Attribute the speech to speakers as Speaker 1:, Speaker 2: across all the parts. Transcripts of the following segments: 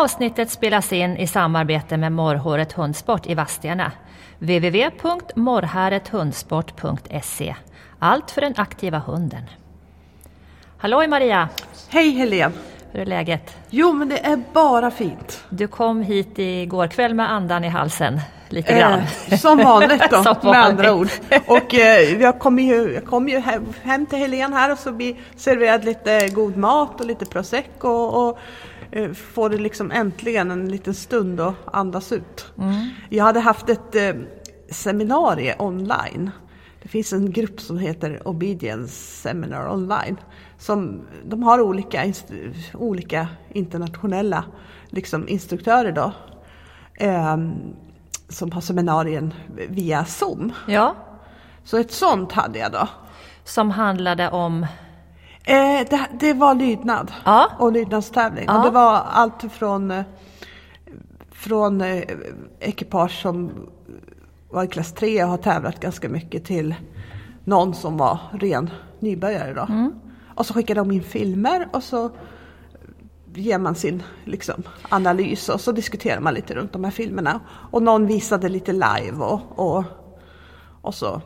Speaker 1: Avsnittet spelas in i samarbete med Morrhåret Hundsport i Vadstena. www.morrharethundsport.se Allt för den aktiva hunden. Halloj Maria!
Speaker 2: Hej Helene!
Speaker 1: Hur är läget?
Speaker 2: Jo, men det är bara fint.
Speaker 1: Du kom hit igår kväll med andan i halsen, lite grann.
Speaker 2: Eh, som vanligt då,
Speaker 1: Som
Speaker 2: med andra ord.
Speaker 1: vanligt.
Speaker 2: Och eh, jag kom ju, jag kom ju hem, hem till Helene här och så vi serverade lite god mat och lite prosecco och, och får det liksom äntligen en liten stund att andas ut. Jag hade haft ett eh, seminarium online. Det finns en grupp som heter Obedience Seminar Online. Som, de har olika, olika internationella liksom, instruktörer då. ehm, som har seminarien via Zoom.
Speaker 1: Ja,
Speaker 2: Så ett sånt hade jag då.
Speaker 1: som handlade om...
Speaker 2: Eh, det, det var lydnad
Speaker 1: Ja.
Speaker 2: och lydnadstävling.
Speaker 1: Ja.
Speaker 2: Och det var allt från, eh, från eh, ekipage som var i klass 3 och har tävlat ganska mycket till någon som var ren nybörjare. Då.
Speaker 1: Mm.
Speaker 2: Och så skickade de in filmer och så ger man sin liksom, analys och så diskuterar man lite runt de här filmerna. Och någon visade lite live och, och, och så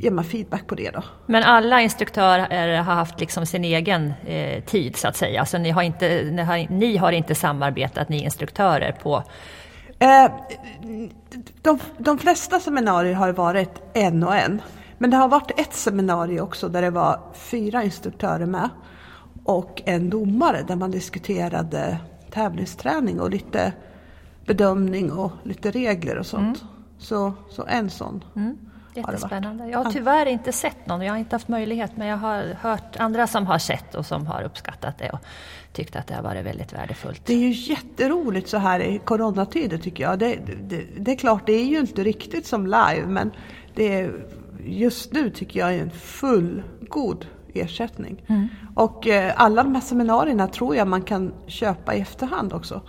Speaker 2: ger man feedback på det då.
Speaker 1: Men alla instruktörer har haft liksom sin egen eh, tid så att säga. Alltså ni har, inte, ni, har, ni har inte samarbetat, ni instruktörer, på...
Speaker 2: Eh, de, de flesta seminarier har varit en och en. Men det har varit ett seminarium också där det var fyra instruktörer med. Och en domare där man diskuterade tävlingsträning och lite bedömning och lite regler och sånt. Så, så en sån. har
Speaker 1: Jättespännande. Jag har tyvärr inte sett någon, jag har inte haft möjlighet, men jag har hört andra som har sett och som har uppskattat det och tyckt att det har varit väldigt värdefullt.
Speaker 2: Det är ju jätteroligt så här i coronatider tycker jag. Det, det, det är klart, det är ju inte riktigt som live men det är, just nu tycker jag är en full god ersättning. Och eh, alla de här seminarierna tror jag man kan köpa i efterhand också.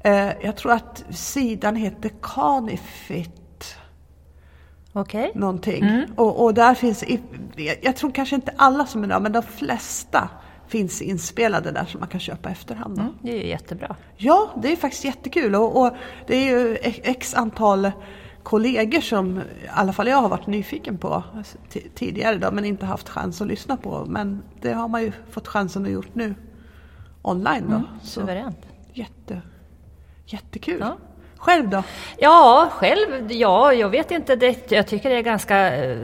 Speaker 2: Eh, jag tror att sidan heter Canifit
Speaker 1: Okej?
Speaker 2: någonting. Och, och där finns, jag, tror kanske inte alla seminarier men de flesta finns inspelade där som man kan köpa efterhand.
Speaker 1: Mm, det är ju jättebra.
Speaker 2: Ja, det är faktiskt jättekul och, och det är ju x antal kollegor som i alla fall jag har varit nyfiken på tidigare då, men inte haft chans att lyssna på. Men det har man ju fått chansen att gjort nu online då. Så
Speaker 1: Suveränt.
Speaker 2: jätte, jättekul.
Speaker 1: Ja.
Speaker 2: Själv då?
Speaker 1: Ja, själv, ja, jag vet inte, det, jag tycker det är ganska... Eh,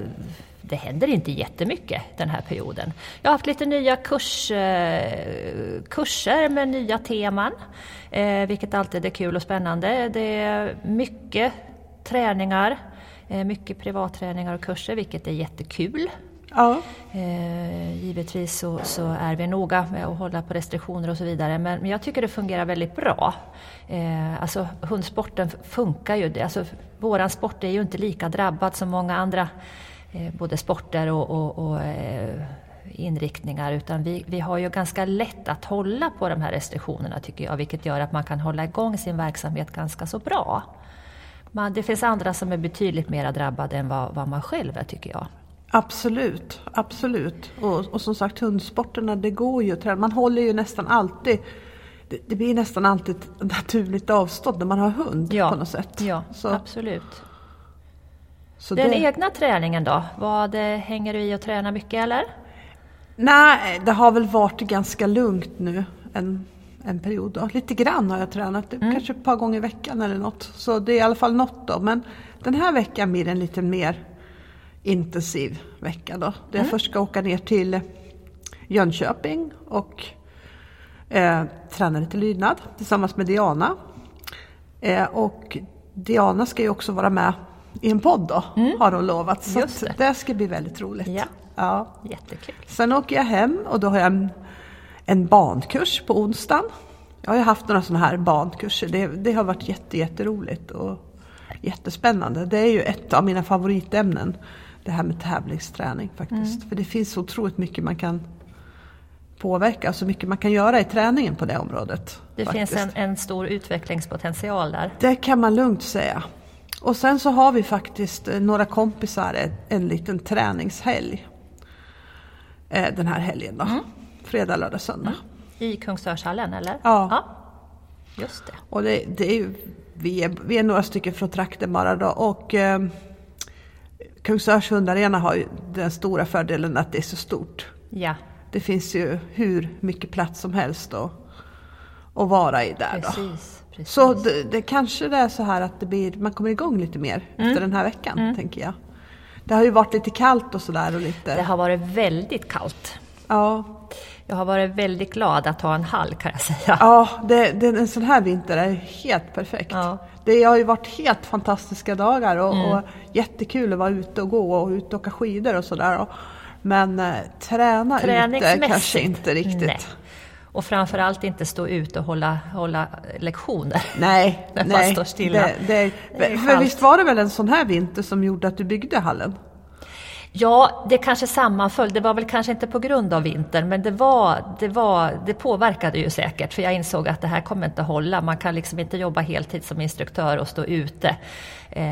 Speaker 1: det händer inte jättemycket den här perioden. Jag har haft lite nya kurs, eh, kurser med nya teman, eh, vilket alltid är kul och spännande. Det är mycket träningar, mycket privatträningar och kurser, vilket är jättekul.
Speaker 2: Ja.
Speaker 1: Eh, givetvis så, så är vi noga med att hålla på restriktioner och så vidare, men, men jag tycker det fungerar väldigt bra. Eh, alltså hundsporten funkar ju, alltså, våran sport är ju inte lika drabbad som många andra eh, både sporter och, och, och eh, inriktningar, utan vi, vi har ju ganska lätt att hålla på de här restriktionerna tycker jag, vilket gör att man kan hålla igång sin verksamhet ganska så bra. Man, det finns andra som är betydligt mer drabbade än vad, vad man själv är tycker jag.
Speaker 2: Absolut, absolut. Och, och som sagt hundsporterna, det går ju att träna. Man håller ju nästan alltid, det, det blir nästan alltid ett naturligt avstånd när man har hund på något sätt.
Speaker 1: Ja,
Speaker 2: Så,
Speaker 1: absolut.
Speaker 2: så
Speaker 1: Den
Speaker 2: det,
Speaker 1: egna träningen då? Vad eh, hänger du i och tränar mycket eller?
Speaker 2: Nej, det har väl varit ganska lugnt nu en, en period. Då. Lite grann har jag tränat,
Speaker 1: Mm.
Speaker 2: kanske ett par gånger i veckan eller något. Så det är i alla fall något då. Men den här veckan blir en lite mer intensiv vecka då. Där jag först ska åka ner till Jönköping och eh, träna lite lydnad tillsammans med Diana. Eh, och Diana ska ju också vara med i en podd då, har hon lovat. Så
Speaker 1: Mm. Det.
Speaker 2: det ska bli väldigt roligt.
Speaker 1: Ja.
Speaker 2: Ja.
Speaker 1: Jättekul.
Speaker 2: Sen åker jag hem och då har jag en, en bankurs på onsdagen. Jag har ju haft några sådana här bankurser. Det, det har varit jätte, jätteroligt och jättespännande. Det är ju ett av mina favoritämnen. Det här med tävlingsträning faktiskt. För det finns så otroligt mycket man kan påverka så mycket man kan göra i träningen på det området.
Speaker 1: Det
Speaker 2: faktiskt.
Speaker 1: finns en, en stor utvecklingspotential där.
Speaker 2: Det kan man lugnt säga. Och sen så har vi faktiskt eh, några kompisar en, en liten träningshelg. Eh, den här helgen då. Fredag, lördag, söndag.
Speaker 1: I Kungsörshallen eller?
Speaker 2: Ja.
Speaker 1: Just det.
Speaker 2: Och det, det är ju, vi, är, vi är några stycken från trakten bara då och eh, Kungsörs hundarena har ju den stora fördelen att det är så stort.
Speaker 1: Ja,
Speaker 2: Det finns ju hur mycket plats som helst att, att vara i där
Speaker 1: precis. precis.
Speaker 2: Så det, det kanske det är så här att det blir, man kommer igång lite mer
Speaker 1: Mm.
Speaker 2: efter den här veckan, tänker jag. Det har ju varit lite kallt och sådär och lite...
Speaker 1: Det har varit väldigt kallt.
Speaker 2: Ja,
Speaker 1: Jag har varit väldigt glad att ha en hall kan jag säga.
Speaker 2: ja det, det, en sån här vinter är helt perfekt.
Speaker 1: Ja. Mm.
Speaker 2: Det har ju varit helt fantastiska dagar och, och jättekul att vara ute och gå och ut och åka skidor och sådär. Men eh, träna ute kanske inte riktigt.
Speaker 1: Nej. Och framförallt inte stå ut och hålla, hålla lektioner.
Speaker 2: Nej,
Speaker 1: När man
Speaker 2: nej.
Speaker 1: står stilla.
Speaker 2: Det, det,
Speaker 1: Det
Speaker 2: för visst var det väl en sån här vinter som gjorde att du byggde hallen?
Speaker 1: Ja, det kanske sammanföll. Det var väl kanske inte på grund av vintern, men det, var, det, var, det påverkade ju säkert. För jag insåg att det här kommer inte hålla. Man kan liksom inte jobba heltid som instruktör och stå ute eh,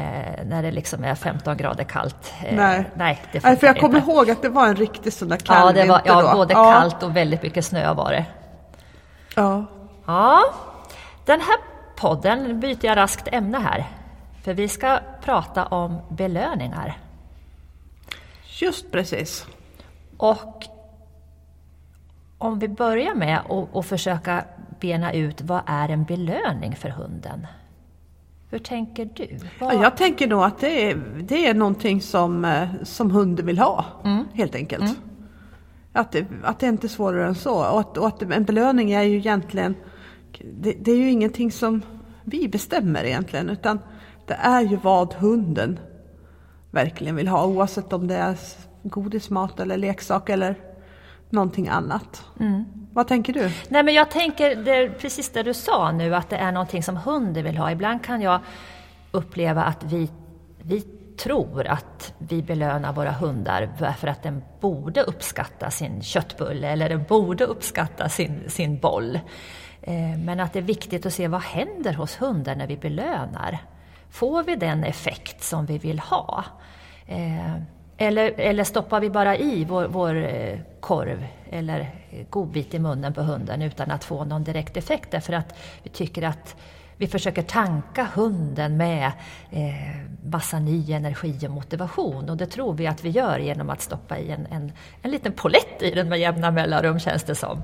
Speaker 1: när det liksom är 15 grader kallt. Eh,
Speaker 2: Nej.
Speaker 1: nej, det
Speaker 2: Nej, för jag kommer ihåg att det var en riktig sån där kall
Speaker 1: Ja, det var ja,
Speaker 2: då.
Speaker 1: både
Speaker 2: Ja,
Speaker 1: kallt och väldigt mycket snö var det.
Speaker 2: Ja.
Speaker 1: Ja, den här podden byter jag raskt ämne här. För vi ska prata om belöningar.
Speaker 2: Just precis.
Speaker 1: Och om vi börjar med att försöka bena ut vad är en belöning för hunden? Hur tänker du? Vad...
Speaker 2: Ja, jag tänker nog att det är, det är någonting som, eh, som hunden vill ha,
Speaker 1: Mm.
Speaker 2: helt enkelt. Att, det, att det inte är svårare än så. Och att, och att en belöning är ju egentligen, det, det är ju ingenting som vi bestämmer egentligen, utan det är ju vad hunden verkligen vill ha, oavsett om det är godismat eller leksak eller någonting annat.
Speaker 1: Mm.
Speaker 2: Vad tänker du?
Speaker 1: Nej, men jag tänker det, precis det du sa nu, att det är någonting som hunden vill ha. Ibland kan jag uppleva att vi, vi tror att vi belönar våra hundar för att den borde uppskatta sin köttbulle eller den borde uppskatta sin, sin boll. Eh, Men att det är viktigt att se vad händer hos hunden när vi belönar. Får vi den effekt som vi vill ha? Eh, Eller, eller stoppar vi bara i vår, vår eh, korv eller godbit i munnen på hunden utan att få någon direkt effekt? Därför att vi tycker att vi försöker tanka hunden med eh, massa ny energi och motivation. Och det tror vi att vi gör genom att stoppa i en, en, en liten polett i den med jämna mellanrum känns det som.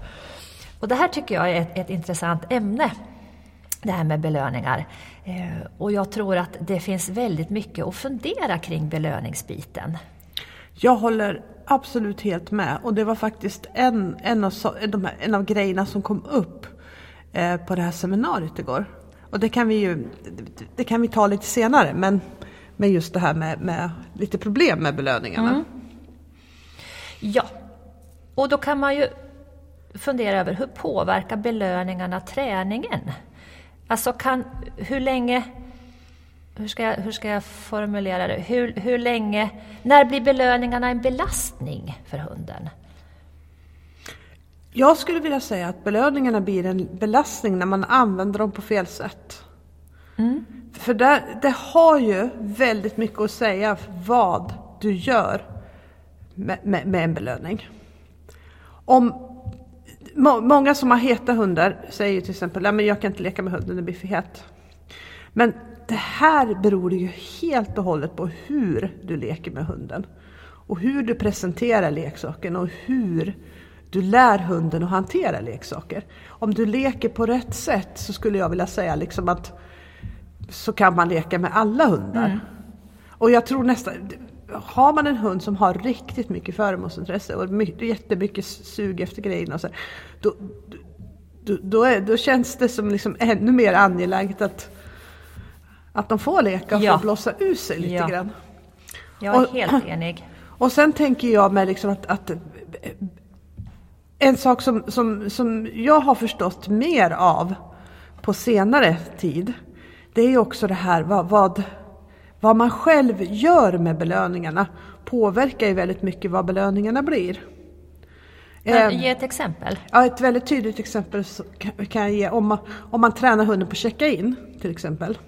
Speaker 1: Och det här tycker jag är ett, ett intressant ämne det här med belöningar. Eh, och jag tror att det finns väldigt mycket att fundera kring belöningsbiten.
Speaker 2: Jag håller absolut helt med. Och det var faktiskt en, en, av, en av grejerna som kom upp eh, på det här seminariet igår. Och det kan vi ju det, kan vi ta lite senare, men, men just det här med, med lite problem med belöningarna.
Speaker 1: Ja, och då kan man ju fundera över hur påverkar belöningarna träningen? Alltså kan, hur länge, hur ska jag, hur ska jag formulera det? Hur, hur länge, när blir belöningarna en belastning för hunden?
Speaker 2: Jag skulle vilja säga att belöningarna blir en belastning när man använder dem på fel sätt. För där, det har ju väldigt mycket att säga vad du gör med, med, med en belöning. Om, må, många som har heta hundar säger till exempel att jag kan inte leka med hunden, den blir för het. Men det här beror ju helt och hållet på hur du leker med hunden. Och hur du presenterar leksaken och hur du lär hunden att hantera leksaker. Om du leker på rätt sätt så skulle jag vilja säga liksom att så kan man leka med alla hundar. Och jag tror nästan, har man en hund som har riktigt mycket föremålsintresse och mycket, jättemycket sug efter grejerna och så, då, då, då, är, då känns det som liksom ännu mer angeläget att, att de får leka och
Speaker 1: Ja.
Speaker 2: får blåsa ur sig lite
Speaker 1: Ja.
Speaker 2: grann.
Speaker 1: Jag är
Speaker 2: Och-
Speaker 1: helt enig.
Speaker 2: Och sen tänker jag mig liksom att, att en sak som, som, som jag har förstått mer av på senare tid, det är ju också det här vad, vad, vad man själv gör med belöningarna påverkar ju väldigt mycket vad belöningarna blir.
Speaker 1: Men,
Speaker 2: Eh,
Speaker 1: ge ett exempel.
Speaker 2: Ja, ett väldigt tydligt exempel kan- jag ge om man, om man tränar hunden på checka-in till exempel.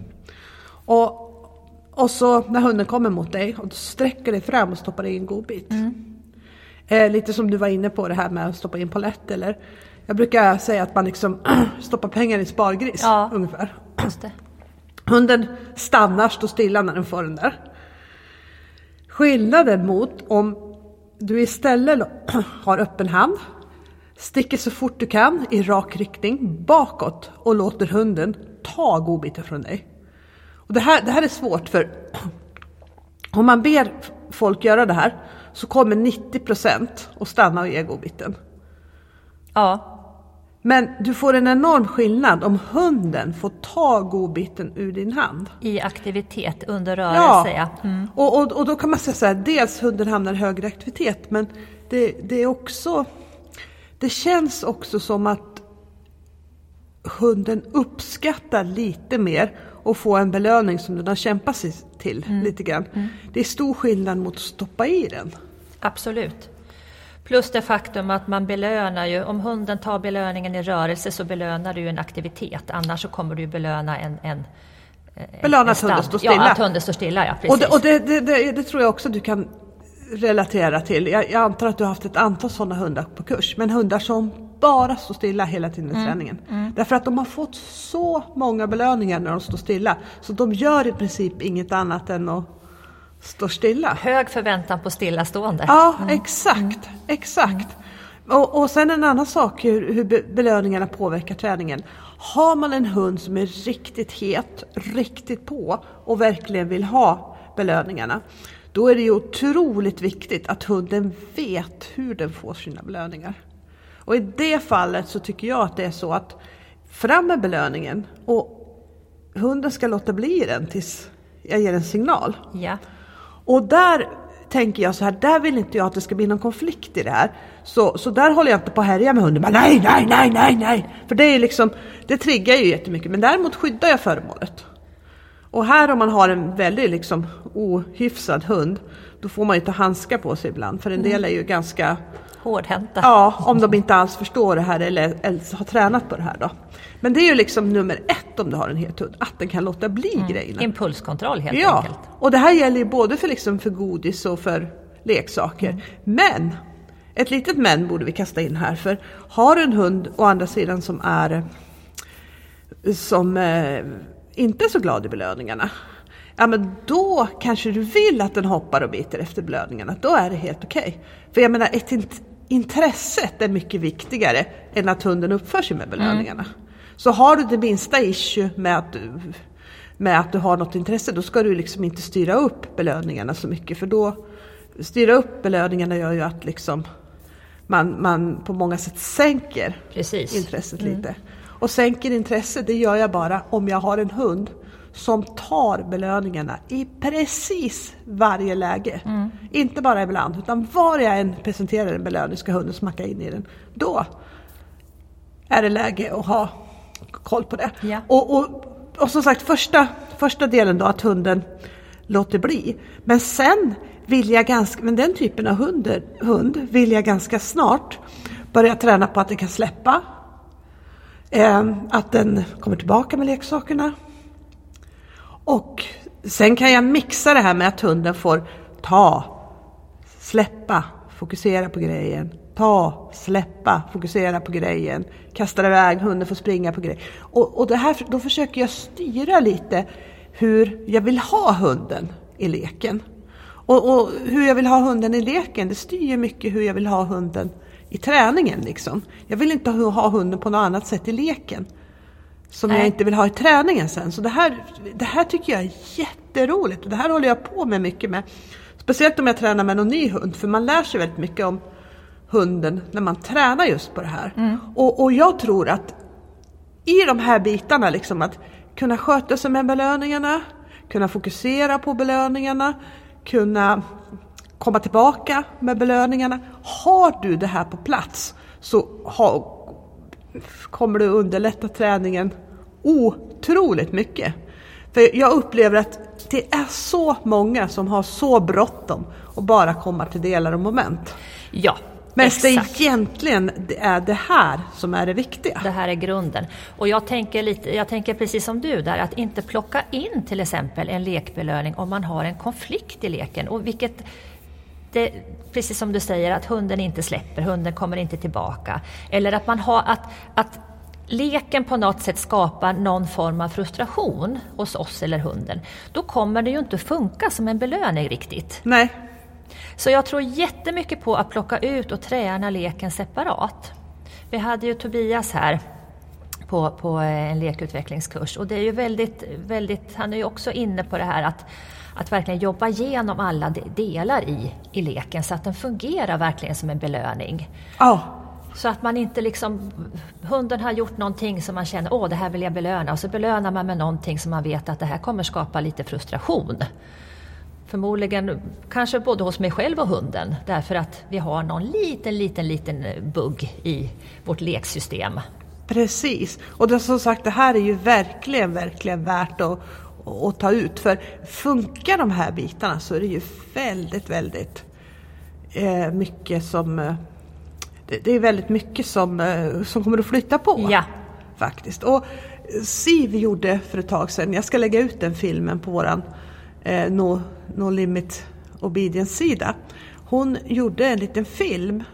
Speaker 2: Och, och så när hunden kommer mot dig och du sträcker dig fram och stoppar in en godbit. Eh, lite som du var inne på det här med att stoppa in polett eller, Jag brukar säga att man liksom stoppar pengar i spargris
Speaker 1: Ja.
Speaker 2: ungefär.
Speaker 1: Just det.
Speaker 2: Hunden stannar, står stilla när den får den där. Skillnaden mot om du istället har öppen hand, sticker så fort du kan i rak riktning bakåt och låter hunden ta godbiten från dig. Och det, här, det här är svårt för om man ber folk göra det här så kommer 90 procent att stanna och ge godbiten.
Speaker 1: Ja,
Speaker 2: men du får en enorm skillnad om hunden får ta godbiten ur din hand.
Speaker 1: i aktivitet under rörelse. Ja. Mm.
Speaker 2: Och, och, och då kan man säga så här, dels hunden hamnar i högre aktivitet men det, det är också, det känns också som att hunden uppskattar lite mer och få en belöning som den har kämpat sig till lite grann. Det är stor skillnad mot att stoppa i den.
Speaker 1: Absolut. Plus det faktum att man belönar ju, om hunden tar belöningen i rörelse så belönar du en aktivitet, annars så kommer du belöna en... en
Speaker 2: Belöna att hunden står stilla.
Speaker 1: Ja, att hunden står stilla, ja
Speaker 2: Och,
Speaker 1: precis.
Speaker 2: det, och det, det, det, tror jag också du kan relatera till. Jag, jag antar att du har haft ett antal sådana hundar på kurs. Men hundar som bara står stilla hela tiden i träningen. Därför att de har fått så många belöningar när de står stilla. Så de gör i princip inget annat än att stå stilla.
Speaker 1: Hög förväntan på stillastående.
Speaker 2: Ja, exakt. Exakt. Och, och sen en annan sak hur, hur be- belöningarna påverkar träningen. Har man en hund som är riktigt het, riktigt på och verkligen vill ha belöningarna. Då är det ju otroligt viktigt att hunden vet hur den får sina belöningar. Och i det fallet så tycker jag att det är så att fram med belöningen och hunden ska låta bli den tills jag ger en signal.
Speaker 1: Ja.
Speaker 2: Och där tänker jag så här, där vill inte jag att det ska bli någon konflikt i det här. Så, så där håller jag inte på att härja med hunden. Men nej, nej, nej, nej, nej. För det är liksom, det triggar ju jättemycket. Men däremot skyddar jag föremålet. Och här om man har en väldigt liksom ohyfsad hund, då får man ju ta handskar på sig ibland. För en del är ju ganska,
Speaker 1: Hårdhänta.
Speaker 2: ja, om de inte alls förstår det här eller, eller har tränat på det här då. Men det är ju liksom nummer ett om du har en het hund, att den kan låta bli grejerna.
Speaker 1: Impulskontroll helt
Speaker 2: Ja,
Speaker 1: enkelt.
Speaker 2: och det här gäller ju både för, liksom för godis och för leksaker. Men, ett litet men borde vi kasta in här. För har du en hund å andra sidan som är som eh, inte är så glad i belöningarna. Ja men då kanske du vill att den hoppar och biter efter belöningarna. Då är det helt okej. För jag menar ett int- intresset är mycket viktigare än att hunden uppför sig med belöningarna. Så har du det minsta issue med att du med att du har något intresse, då ska du liksom inte styra upp belöningarna så mycket. För då, styra upp belöningarna gör ju att liksom man, man på många sätt sänker
Speaker 1: Precis.
Speaker 2: intresset lite. Och sänker intresset, det gör jag bara om jag har en hund som tar belöningarna i precis varje läge. Inte bara ibland, utan var jag än presenterar en belöning ska hunden smacka in i den. Då är det läge att ha koll på det.
Speaker 1: Ja.
Speaker 2: Och, och, och som sagt, första, första delen då att hunden låter bli. Men sen vill jag ganska, men den typen av hund, hund vill jag ganska snart börja träna på att den kan släppa. Eh, att den kommer tillbaka med leksakerna. Och sen kan jag mixa det här med att hunden får ta, släppa, fokusera på grejen. Ta, släppa, fokusera på grejen. Kastar iväg, hunden får springa på grejen. Och, och det här, då försöker jag styra lite hur jag vill ha hunden i leken. Och, och hur jag vill ha hunden i leken, det styr ju mycket hur jag vill ha hunden i träningen. Liksom. Jag vill inte ha ha hunden på något annat sätt i leken. Som jag
Speaker 1: Nej.
Speaker 2: inte vill ha i träningen sen. Så det här, det här tycker jag är jätteroligt och det här håller jag på med mycket med. Speciellt om jag tränar med någon ny hund, för man lär sig väldigt mycket om hunden när man tränar just på det här. Och, och jag tror att i de här bitarna, liksom att kunna sköta sig med belöningarna, kunna fokusera på belöningarna, kunna komma tillbaka med belöningarna. Har du det här på plats så ha, kommer du underlätta träningen otroligt mycket. För jag upplever att det är så många som har så bråttom och bara komma till delar och moment.
Speaker 1: Ja,
Speaker 2: Men
Speaker 1: exakt.
Speaker 2: det egentligen det är det här som är det viktiga.
Speaker 1: Det här är grunden. Och jag tänker, lite, jag tänker precis som du där, att inte plocka in till exempel en lekbelöning om man har en konflikt i leken. Och vilket det, precis som du säger, att hunden inte släpper, hunden kommer inte tillbaka. Eller att man har att, att leken på något sätt skapar någon form av frustration hos oss eller hunden, då kommer det ju inte funka som en belöning riktigt.
Speaker 2: Nej.
Speaker 1: Så jag tror jättemycket på att plocka ut och träna leken separat. Vi hade ju Tobias här på, på en lekutvecklingskurs och det är ju väldigt, väldigt, han är ju också inne på det här att att verkligen jobba igenom alla delar i, i leken så att den fungerar verkligen som en belöning.
Speaker 2: Ja.
Speaker 1: Så att man inte liksom, hunden har gjort någonting som man känner, åh det här vill jag belöna och så belönar man med någonting som man vet att det här kommer skapa lite frustration. Förmodligen kanske både hos mig själv och hunden därför att vi har någon liten, liten, liten bugg i vårt leksystem.
Speaker 2: Precis, och det, som sagt det här är ju verkligen, verkligen värt att, att ta ut. För funkar de här bitarna så är det ju väldigt, väldigt eh, mycket som eh, det, är väldigt mycket som, eh, som kommer att flytta på.
Speaker 1: Ja.
Speaker 2: Faktiskt. Och Siv gjorde för ett tag sedan, jag ska lägga ut den filmen på våran no, no Limit Obedience-sida. Hon gjorde en liten film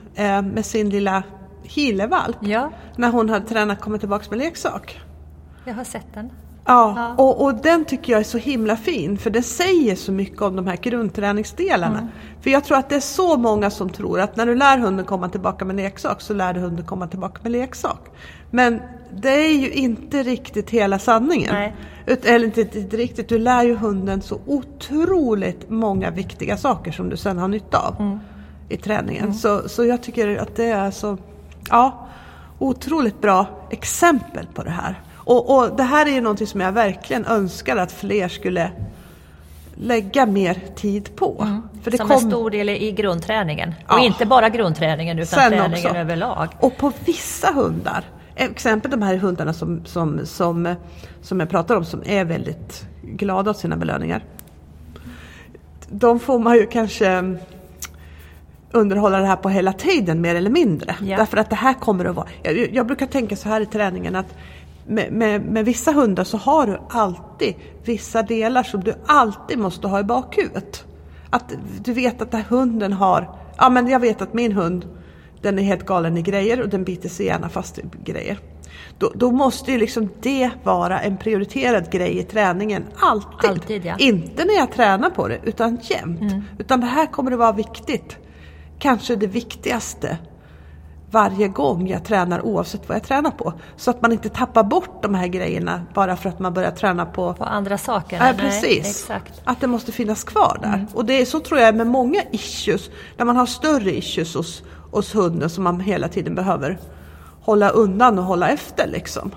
Speaker 2: med sin lilla Hilevalp
Speaker 1: ja.
Speaker 2: när hon hade tränat komma tillbaka med leksak.
Speaker 1: Jag har sett den.
Speaker 2: Ja, ja. Och, och, den tycker jag är så himla fin för det säger så mycket om de här grundträningsdelarna. Mm. För jag tror att det är så många som tror att när du lär hunden komma tillbaka med leksak så lär du hunden komma tillbaka med leksak. Men det är ju inte riktigt hela sanningen.
Speaker 1: Nej.
Speaker 2: Eller inte, inte riktigt, du lär ju hunden så otroligt många viktiga saker som du sen har nytta av mm. i träningen. Mm. Så, så jag tycker att det är så, ja, otroligt bra exempel på det här. Och, och det här är ju någonting som jag verkligen önskar att fler skulle lägga mer tid på. Mm.
Speaker 1: För det som kom... en stor del i grundträningen. Ja. Och inte bara grundträningen utan Sen träningen också. överlag.
Speaker 2: Och på vissa hundar, exempel de här hundarna som, som, som, som jag pratar om som är väldigt glada åt sina belöningar. De får man ju kanske underhålla det här på hela tiden mer eller mindre. Ja. Därför att det här kommer att vara, jag, jag brukar tänka så här i träningen att med, med, med, vissa hundar så har du alltid vissa delar som du alltid måste ha i bakhuvudet. Att du vet att den hunden har, ja men jag vet att min hund den är helt galen i grejer och den biter sig gärna fast i grejer. Då, då måste ju liksom det vara en prioriterad grej i träningen, alltid.
Speaker 1: alltid ja.
Speaker 2: Inte när jag tränar på det, utan jämt. Mm. Utan det här kommer att vara viktigt. Kanske det viktigaste varje gång jag tränar oavsett vad jag tränar på. Så att man inte tappar bort de här grejerna bara för att man börjar träna på,
Speaker 1: på andra saker.
Speaker 2: Ja, precis. Exakt. Att det måste finnas kvar där. Mm. Och det är så tror jag med många issues, när man har större issues hos, hos hunden som man hela tiden behöver hålla undan och hålla efter liksom.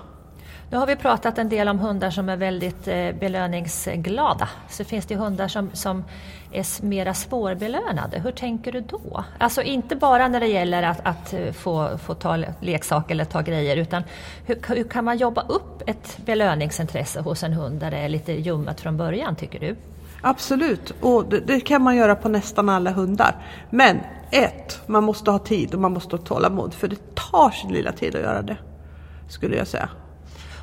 Speaker 1: Nu har vi pratat en del om hundar som är väldigt eh, belöningsglada. Så finns det hundar som, som är mera svårbelönade. Hur tänker du då? Alltså inte bara när det gäller att, att eh, få, få ta leksaker eller ta grejer utan hur, hur, kan man jobba upp ett belöningsintresse hos en hund där det är lite ljummet från början tycker du?
Speaker 2: Absolut, och det, det, kan man göra på nästan alla hundar. Men ett, man måste ha tid och man måste ha tålamod för det tar sin lilla tid att göra det. Skulle jag säga.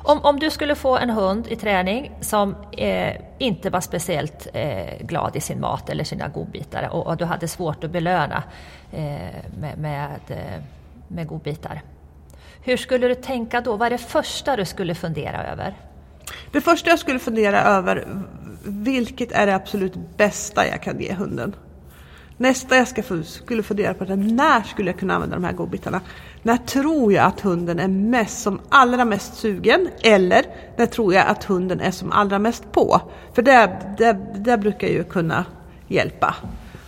Speaker 1: Om, om du skulle få en hund i träning som eh, inte var speciellt eh, glad i sin mat eller sina godbitar och, och du hade svårt att belöna eh, med, med, eh, med godbitar. Hur skulle du tänka då? Vad är det första du skulle fundera över?
Speaker 2: Det första jag skulle fundera över, vilket är det absolut bästa jag kan ge hunden? Nästa jag ska, skulle fundera på är när skulle jag kunna använda de här godbitarna? När tror jag att hunden är mest, som allra mest sugen? Eller när tror jag att hunden är som allra mest på? För det, det, det brukar ju kunna hjälpa.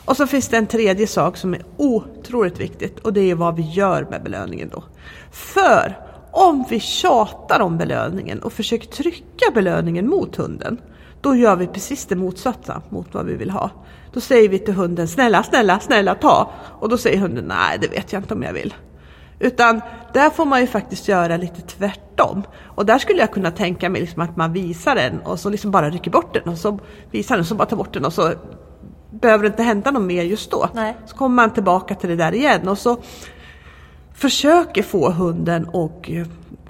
Speaker 2: Och så finns det en tredje sak som är otroligt viktigt och det är vad vi gör med belöningen då. För om vi tjatar om belöningen och försöker trycka belöningen mot hunden, då gör vi precis det motsatta mot vad vi vill ha. Då säger vi till hunden snälla, snälla, snälla ta. Och då säger hunden nej, det vet jag inte om jag vill. Utan där får man ju faktiskt göra lite tvärtom. Och där skulle jag kunna tänka mig liksom att man visar den och så liksom bara rycker bort den och så visar den och så bara tar bort den och så behöver det inte hända något mer just då.
Speaker 1: Nej.
Speaker 2: Så kommer man tillbaka till det där igen och så försöker få hunden och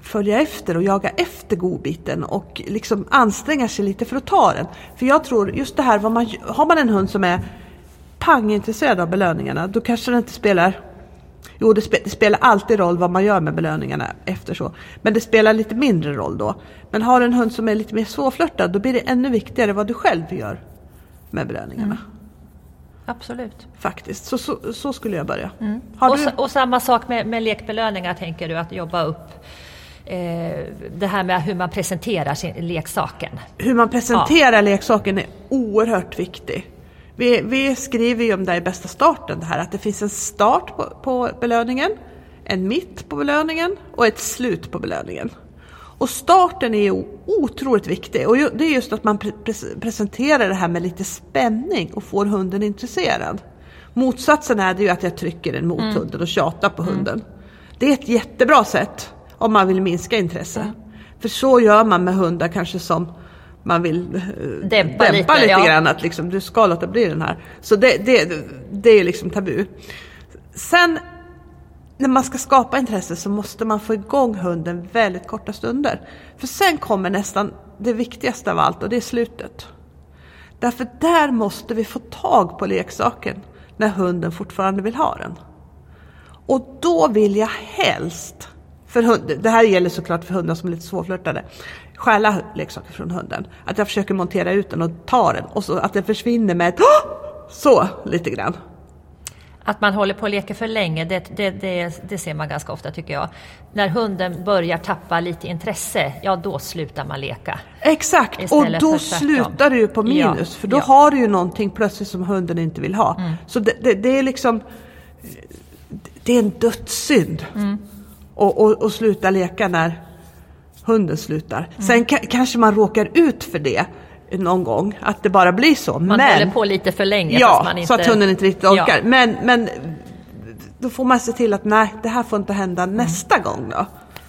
Speaker 2: följa efter och jaga efter godbiten och liksom anstränga sig lite för att ta den. För jag tror just det här, vad man, har man en hund som är pangintresserad av belöningarna, då kanske det inte spelar Jo, det, spe, det, spelar alltid roll vad man gör med belöningarna efter så. Men det spelar lite mindre roll då. Men har en hund som är lite mer svårflörtad, då blir det ännu viktigare vad du själv gör med belöningarna. Mm.
Speaker 1: Absolut.
Speaker 2: Faktiskt, så, så, så skulle jag börja. Mm.
Speaker 1: Och, du... och, samma sak med, med lekbelöningar tänker du, att jobba upp det här med hur man presenterar sin, leksaken.
Speaker 2: Hur man presenterar ja. leksaken är oerhört viktigt. Vi, vi, skriver ju om det i bästa starten, det här att det finns en start på, på belöningen, en mitt på belöningen och ett slut på belöningen. Och starten är otroligt viktig och det är just att man pre presenterar det här med lite spänning och får hunden intresserad. Motsatsen är det ju att jag trycker den mot mm. hunden och tjatar på mm. hunden. Det är ett jättebra sätt om man vill minska intresse. Mm. För så gör man med hundar kanske som man vill eh,
Speaker 1: dämpa, dämpa lite,
Speaker 2: lite
Speaker 1: ja.
Speaker 2: grann. Att liksom, du ska låta bli den här. Så det, det, det är liksom tabu. Sen när man ska skapa intresse så måste man få igång hunden väldigt korta stunder. För sen kommer nästan det viktigaste av allt och det är slutet. Därför där måste vi få tag på leksaken när hunden fortfarande vill ha den. Och då vill jag helst, för hund, det här gäller såklart för hundar som är lite svårflörtade, stjäla leksaker från hunden. Att jag försöker montera ut den och ta den och så att den försvinner med ett så lite grann.
Speaker 1: Att man håller på och leker för länge, det, det, det, det, ser man ganska ofta tycker jag. När hunden börjar tappa lite intresse, ja då slutar man leka.
Speaker 2: Exakt, och då slutar du ju på minus. Ja, för då ja. har du ju någonting plötsligt som hunden inte vill ha. Mm. Så det, är liksom, det är en dödssynd. Mm. Och, och, och sluta leka när hunden slutar. Mm. Sen kanske man råkar ut för det någon gång, att det bara blir så.
Speaker 1: Man men, håller på lite för länge.
Speaker 2: Ja,
Speaker 1: inte,
Speaker 2: så att hunden inte riktigt orkar. Ja. Men, men då får man se till att nej, det här får inte hända mm. nästa gång då.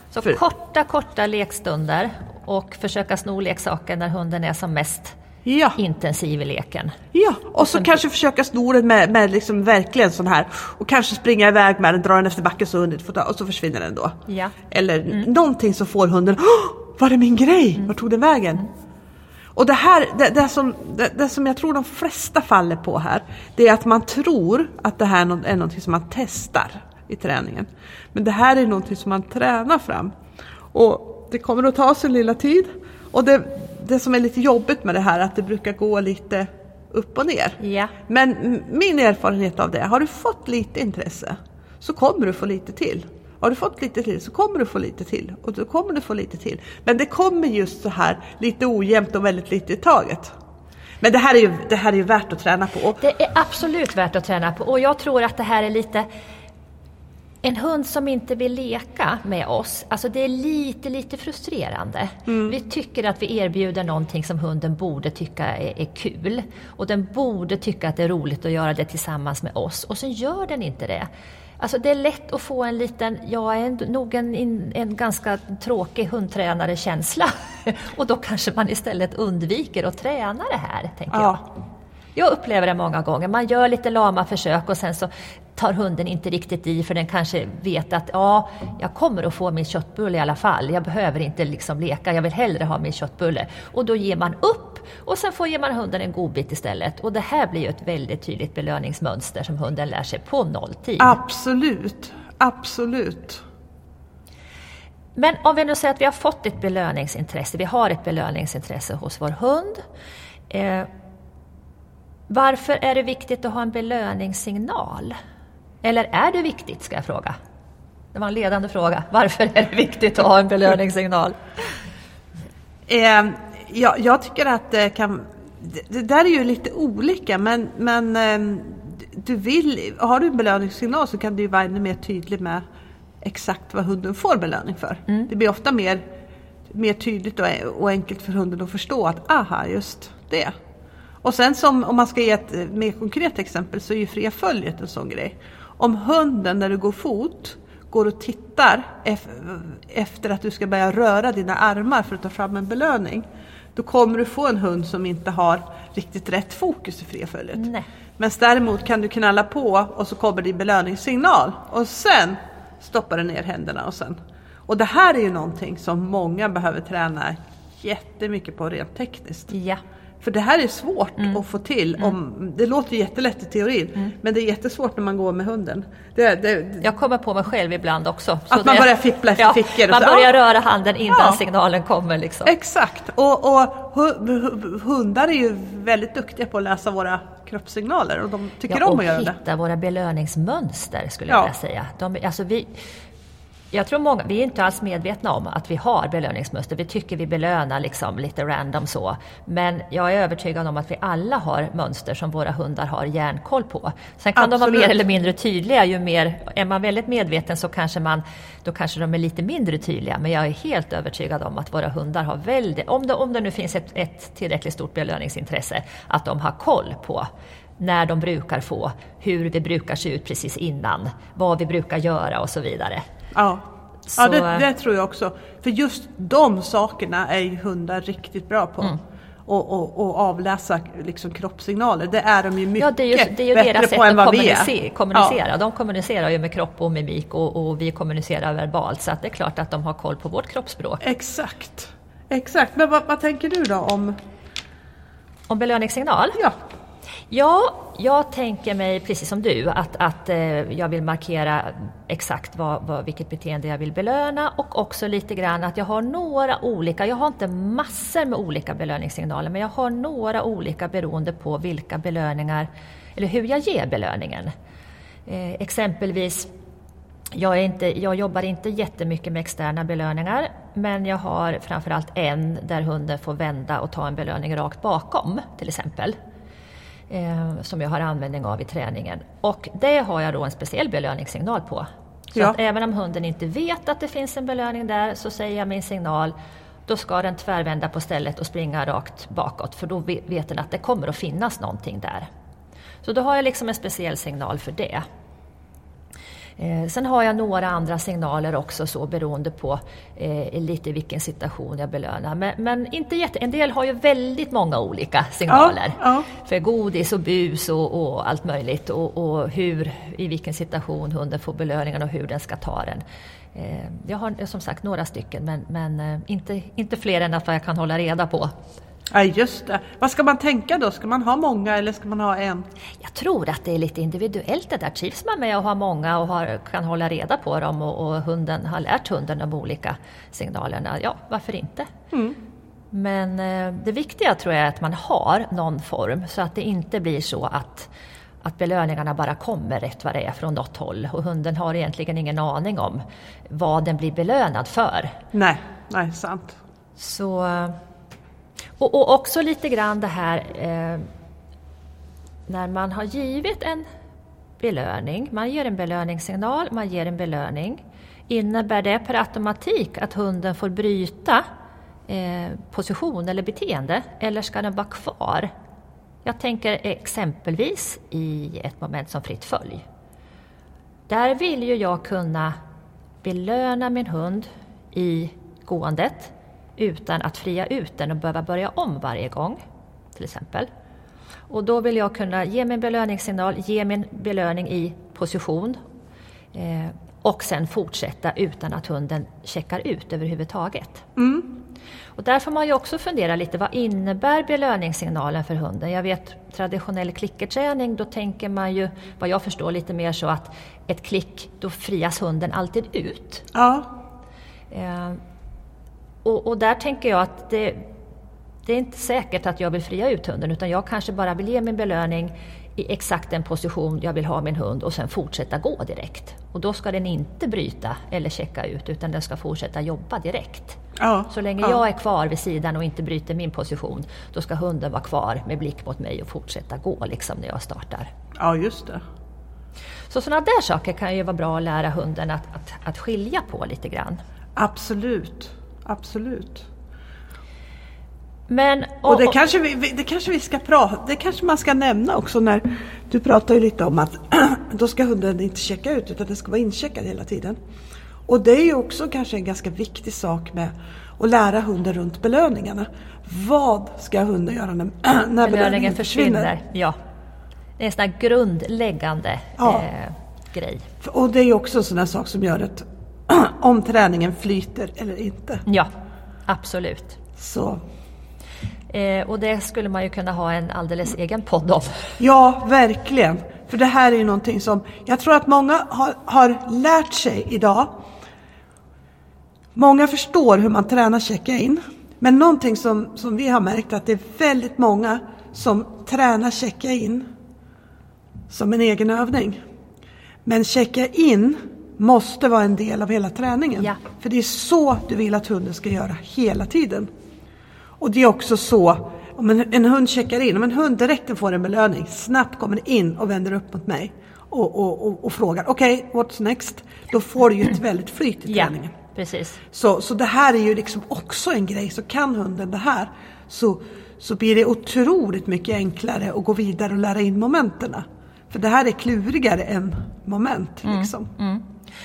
Speaker 1: Så för, korta, korta lekstunder och försöka sno leksaker när hunden är som mest ja. intensiv i leken.
Speaker 2: Ja, och, och så sen... kanske försöka sno den med, med liksom verkligen sån här och kanske springa iväg med den, dra den efter backen så hunden får ta och så försvinner den då.
Speaker 1: Ja.
Speaker 2: Eller mm. någonting som får hunden, var är min grej? Mm. Var tog den vägen? Mm. Och det här, det, det, som, det, det, som jag tror de flesta faller på här, det är att man tror att det här är något som man testar i träningen. Men det här är någonting som man tränar fram. Och det kommer att ta sin lilla tid. Och det, det som är lite jobbigt med det här är att det brukar gå lite upp och ner.
Speaker 1: Ja.
Speaker 2: Men min erfarenhet av det, har du fått lite intresse så kommer du få lite till. Har du fått lite till så kommer du få lite till och då kommer du få lite till. Men det kommer just så här lite ojämnt och väldigt lite i taget. Men det här är ju, det här är ju värt att träna på.
Speaker 1: Det är absolut värt att träna på och jag tror att det här är lite en hund som inte vill leka med oss, alltså det är lite, lite frustrerande. Mm. Vi tycker att vi erbjuder någonting som hunden borde tycka är, är, kul. Och den borde tycka att det är roligt att göra det tillsammans med oss. Och sen gör den inte det. Alltså det är lätt att få en liten, jag är nog en, en ganska tråkig hundtränare-känsla. Och då kanske man istället undviker att träna det här, tänker ja. jag. Jag upplever det många gånger. Man gör lite lama försök och sen så tar hunden inte riktigt i för den kanske vet att ja, jag kommer att få min köttbulle i alla fall. Jag behöver inte liksom leka, jag vill hellre ha min köttbulle. Och då ger man upp och sen får man hunden en godbit istället. Och det här blir ju ett väldigt tydligt belöningsmönster som hunden lär sig på nolltid.
Speaker 2: Absolut, absolut.
Speaker 1: Men om vi nu säger att vi har fått ett belöningsintresse, vi har ett belöningsintresse hos vår hund. Eh, varför är det viktigt att ha en belöningssignal? Eller är det viktigt, ska jag fråga. Det var en ledande fråga. Varför är det viktigt att ha en belöningssignal?
Speaker 2: Eh, ja, jag tycker att det kan... Det, där är ju lite olika, men, men eh, du vill, har du en belöningssignal så kan du ju vara ännu mer tydlig med exakt vad hunden får belöning för. Mm. Det blir ofta mer, mer tydligt och, och enkelt för hunden att förstå att aha, just det. Och sen som, om man ska ge ett mer konkret exempel så är ju fria följet en sån grej. Om hunden när du går fot går och tittar efter att du ska börja röra dina armar för att ta fram en belöning. Då kommer du få en hund som inte har riktigt rätt fokus i fria följet. Men däremot kan du knalla på och så kommer din belöningssignal och sen stoppar du ner händerna och sen. Och det här är ju någonting som många behöver träna jättemycket på rent tekniskt.
Speaker 1: Ja.
Speaker 2: För det här är svårt att få till. Om, det låter jättelätt i teorin men det är jättesvårt när man går med hunden. Det, det,
Speaker 1: Jag kommer på mig själv ibland också. Så
Speaker 2: Att man
Speaker 1: det-
Speaker 2: börjar fippla efter fickor och
Speaker 1: Man
Speaker 2: så,
Speaker 1: börjar
Speaker 2: ja.
Speaker 1: röra handen innan
Speaker 2: Ja.
Speaker 1: signalen kommer. Liksom.
Speaker 2: Exakt! Och, och hu- hu- hundar är ju väldigt duktiga på att läsa våra kroppssignaler och de tycker
Speaker 1: Ja,
Speaker 2: om
Speaker 1: och
Speaker 2: att göra det.
Speaker 1: hitta våra belöningsmönster skulle
Speaker 2: Ja.
Speaker 1: jag vilja säga. De, alltså vi, jag tror många, vi är inte alls medvetna om att vi har belöningsmönster. Vi tycker vi belönar liksom lite random så. Men jag är övertygad om att vi alla har mönster som våra hundar har järnkoll på. Sen kan de vara
Speaker 2: Absolut.
Speaker 1: mer eller mindre tydliga. Ju mer, är man väldigt medveten så kanske, man, då kanske de är lite mindre tydliga. Men jag är helt övertygad om att våra hundar har väldigt, om det, om det nu finns ett, ett tillräckligt stort belöningsintresse, att de har koll på när de brukar få, hur det brukar se ut precis innan, vad vi brukar göra och så vidare.
Speaker 2: Ja,
Speaker 1: Så-
Speaker 2: ja det, det tror jag också. För just de sakerna är ju hundar riktigt bra på.
Speaker 1: Mm.
Speaker 2: Och, och, och avläsa liksom kroppssignaler. Det är de ju mycket
Speaker 1: Ja, det är ju, det är ju
Speaker 2: bättre
Speaker 1: deras sätt
Speaker 2: på än
Speaker 1: att
Speaker 2: vad vi
Speaker 1: kommunicera.
Speaker 2: är.
Speaker 1: kommunicera. De kommunicerar ju med kropp och mimik och, och vi kommunicerar verbalt. Så att det är klart att de har koll på vårt kroppsspråk.
Speaker 2: Ja, exakt. Exakt. Men vad, vad tänker du då om...
Speaker 1: Om belöningssignal?
Speaker 2: Ja,
Speaker 1: Ja, jag tänker mig precis som du att, att eh, jag vill markera exakt vad, vad, vilket beteende jag vill belöna och också lite grann att jag har några olika, jag har inte massor med olika belöningssignaler men jag har några olika beroende på vilka belöningar, eller hur jag ger belöningen. Eh, exempelvis jag, är inte, jag jobbar inte jättemycket med externa belöningar men jag har framförallt en där hunden får vända och ta en belöning rakt bakom till exempel. Eh, som jag har användning av i träningen. Och det har jag då en speciell belöningssignal på. Så
Speaker 2: Ja.
Speaker 1: att även om hunden inte vet att det finns en belöning där så säger jag min signal då ska den tvärvända på stället och springa rakt bakåt för då ve- vet den att det kommer att finnas någonting där. Så då har jag liksom en speciell signal för det. Eh, sen har jag några andra signaler också så beroende på eh, lite vilken situation jag belönar. Men, men inte jätte, en del har ju väldigt många olika signaler.
Speaker 2: Ja, ja.
Speaker 1: För godis och bus och, och allt möjligt och, och hur, i vilken situation hunden får belöningen och hur den ska ta den. Eh, jag har som sagt några stycken men, men eh, inte, inte fler än att jag kan hålla reda på.
Speaker 2: Ja, just det. Vad ska man tänka då? Ska man ha många eller ska man ha en?
Speaker 1: Jag tror att det är lite individuellt det där. Trivs man med att ha många och har, kan hålla reda på dem och, och hunden har lärt hunden de olika signalerna, ja varför inte? Men eh, det viktiga tror jag är att man har någon form så att det inte blir så att, att belöningarna bara kommer rätt vad det är från något håll och hunden har egentligen ingen aning om vad den blir belönad för.
Speaker 2: Nej, nej, sant.
Speaker 1: Så, och, och också lite grann det här eh, när man har givit en belöning, man ger en belöningssignal, man ger en belöning. Innebär det per automatik att hunden får bryta eh, position eller beteende eller ska den vara kvar? Jag tänker exempelvis i ett moment som fritt följ. Där vill ju jag kunna belöna min hund i gåendet utan att fria ut den och behöva börja om varje gång, till exempel. Och då vill jag kunna ge min belöningssignal, ge min belöning i position eh, och sen fortsätta utan att hunden checkar ut överhuvudtaget. Och där får man ju också fundera lite, vad innebär belöningssignalen för hunden? Jag vet traditionell klickerträning, då tänker man ju, vad jag förstår, lite mer så att ett klick, då frias hunden alltid ut.
Speaker 2: Ja,
Speaker 1: Eh, och, och där tänker jag att det, det är inte säkert att jag vill fria ut hunden utan jag kanske bara vill ge min belöning i exakt den position jag vill ha min hund och sen fortsätta gå direkt. Och då ska den inte bryta eller checka ut utan den ska fortsätta jobba direkt.
Speaker 2: ja.
Speaker 1: Så länge
Speaker 2: ja.
Speaker 1: jag är kvar vid sidan och inte bryter min position då ska hunden vara kvar med blick mot mig och fortsätta gå liksom när jag startar.
Speaker 2: Ja, just det.
Speaker 1: Så sådana där saker kan ju vara bra att lära hunden att, att, att skilja på lite grann.
Speaker 2: Absolut. Absolut.
Speaker 1: Men,
Speaker 2: Och det kanske, vi, det kanske vi ska prata, det kanske man ska nämna också när du pratar ju lite om att då ska hunden inte checka ut utan den ska vara incheckad hela tiden. Och det är ju också kanske en ganska viktig sak med att lära hunden runt belöningarna. Vad ska hunden göra när, när
Speaker 1: belöningen försvinner. Ja. Det är en sån grundläggande
Speaker 2: Ja.
Speaker 1: eh, grej.
Speaker 2: Och det är ju också en sån där sak som gör att om träningen flyter eller inte.
Speaker 1: Ja, absolut.
Speaker 2: Så
Speaker 1: Eh, och det skulle man ju kunna ha en alldeles egen podd om.
Speaker 2: Ja, verkligen. För det här är ju någonting som jag tror att många har, har lärt sig idag. Många förstår hur man tränar checka-in. Men någonting som, som vi har märkt att det är väldigt många som tränar checka-in som en egen övning. Men checka-in måste vara en del av hela träningen.
Speaker 1: Ja.
Speaker 2: För det är så du vill att hunden ska göra hela tiden. Och det är också så, om en, en hund checkar in, om en hund direkt får en belöning, snabbt kommer in och vänder upp mot mig och, och, och, och frågar okej, okay, what's next? Då får du ju ett väldigt flyt i
Speaker 1: Ja,
Speaker 2: träningen.
Speaker 1: precis.
Speaker 2: Så, så det här är ju liksom också en grej, så kan hunden det här så, så blir det otroligt mycket enklare att gå vidare och lära in momenterna. För det här är klurigare än moment. Liksom.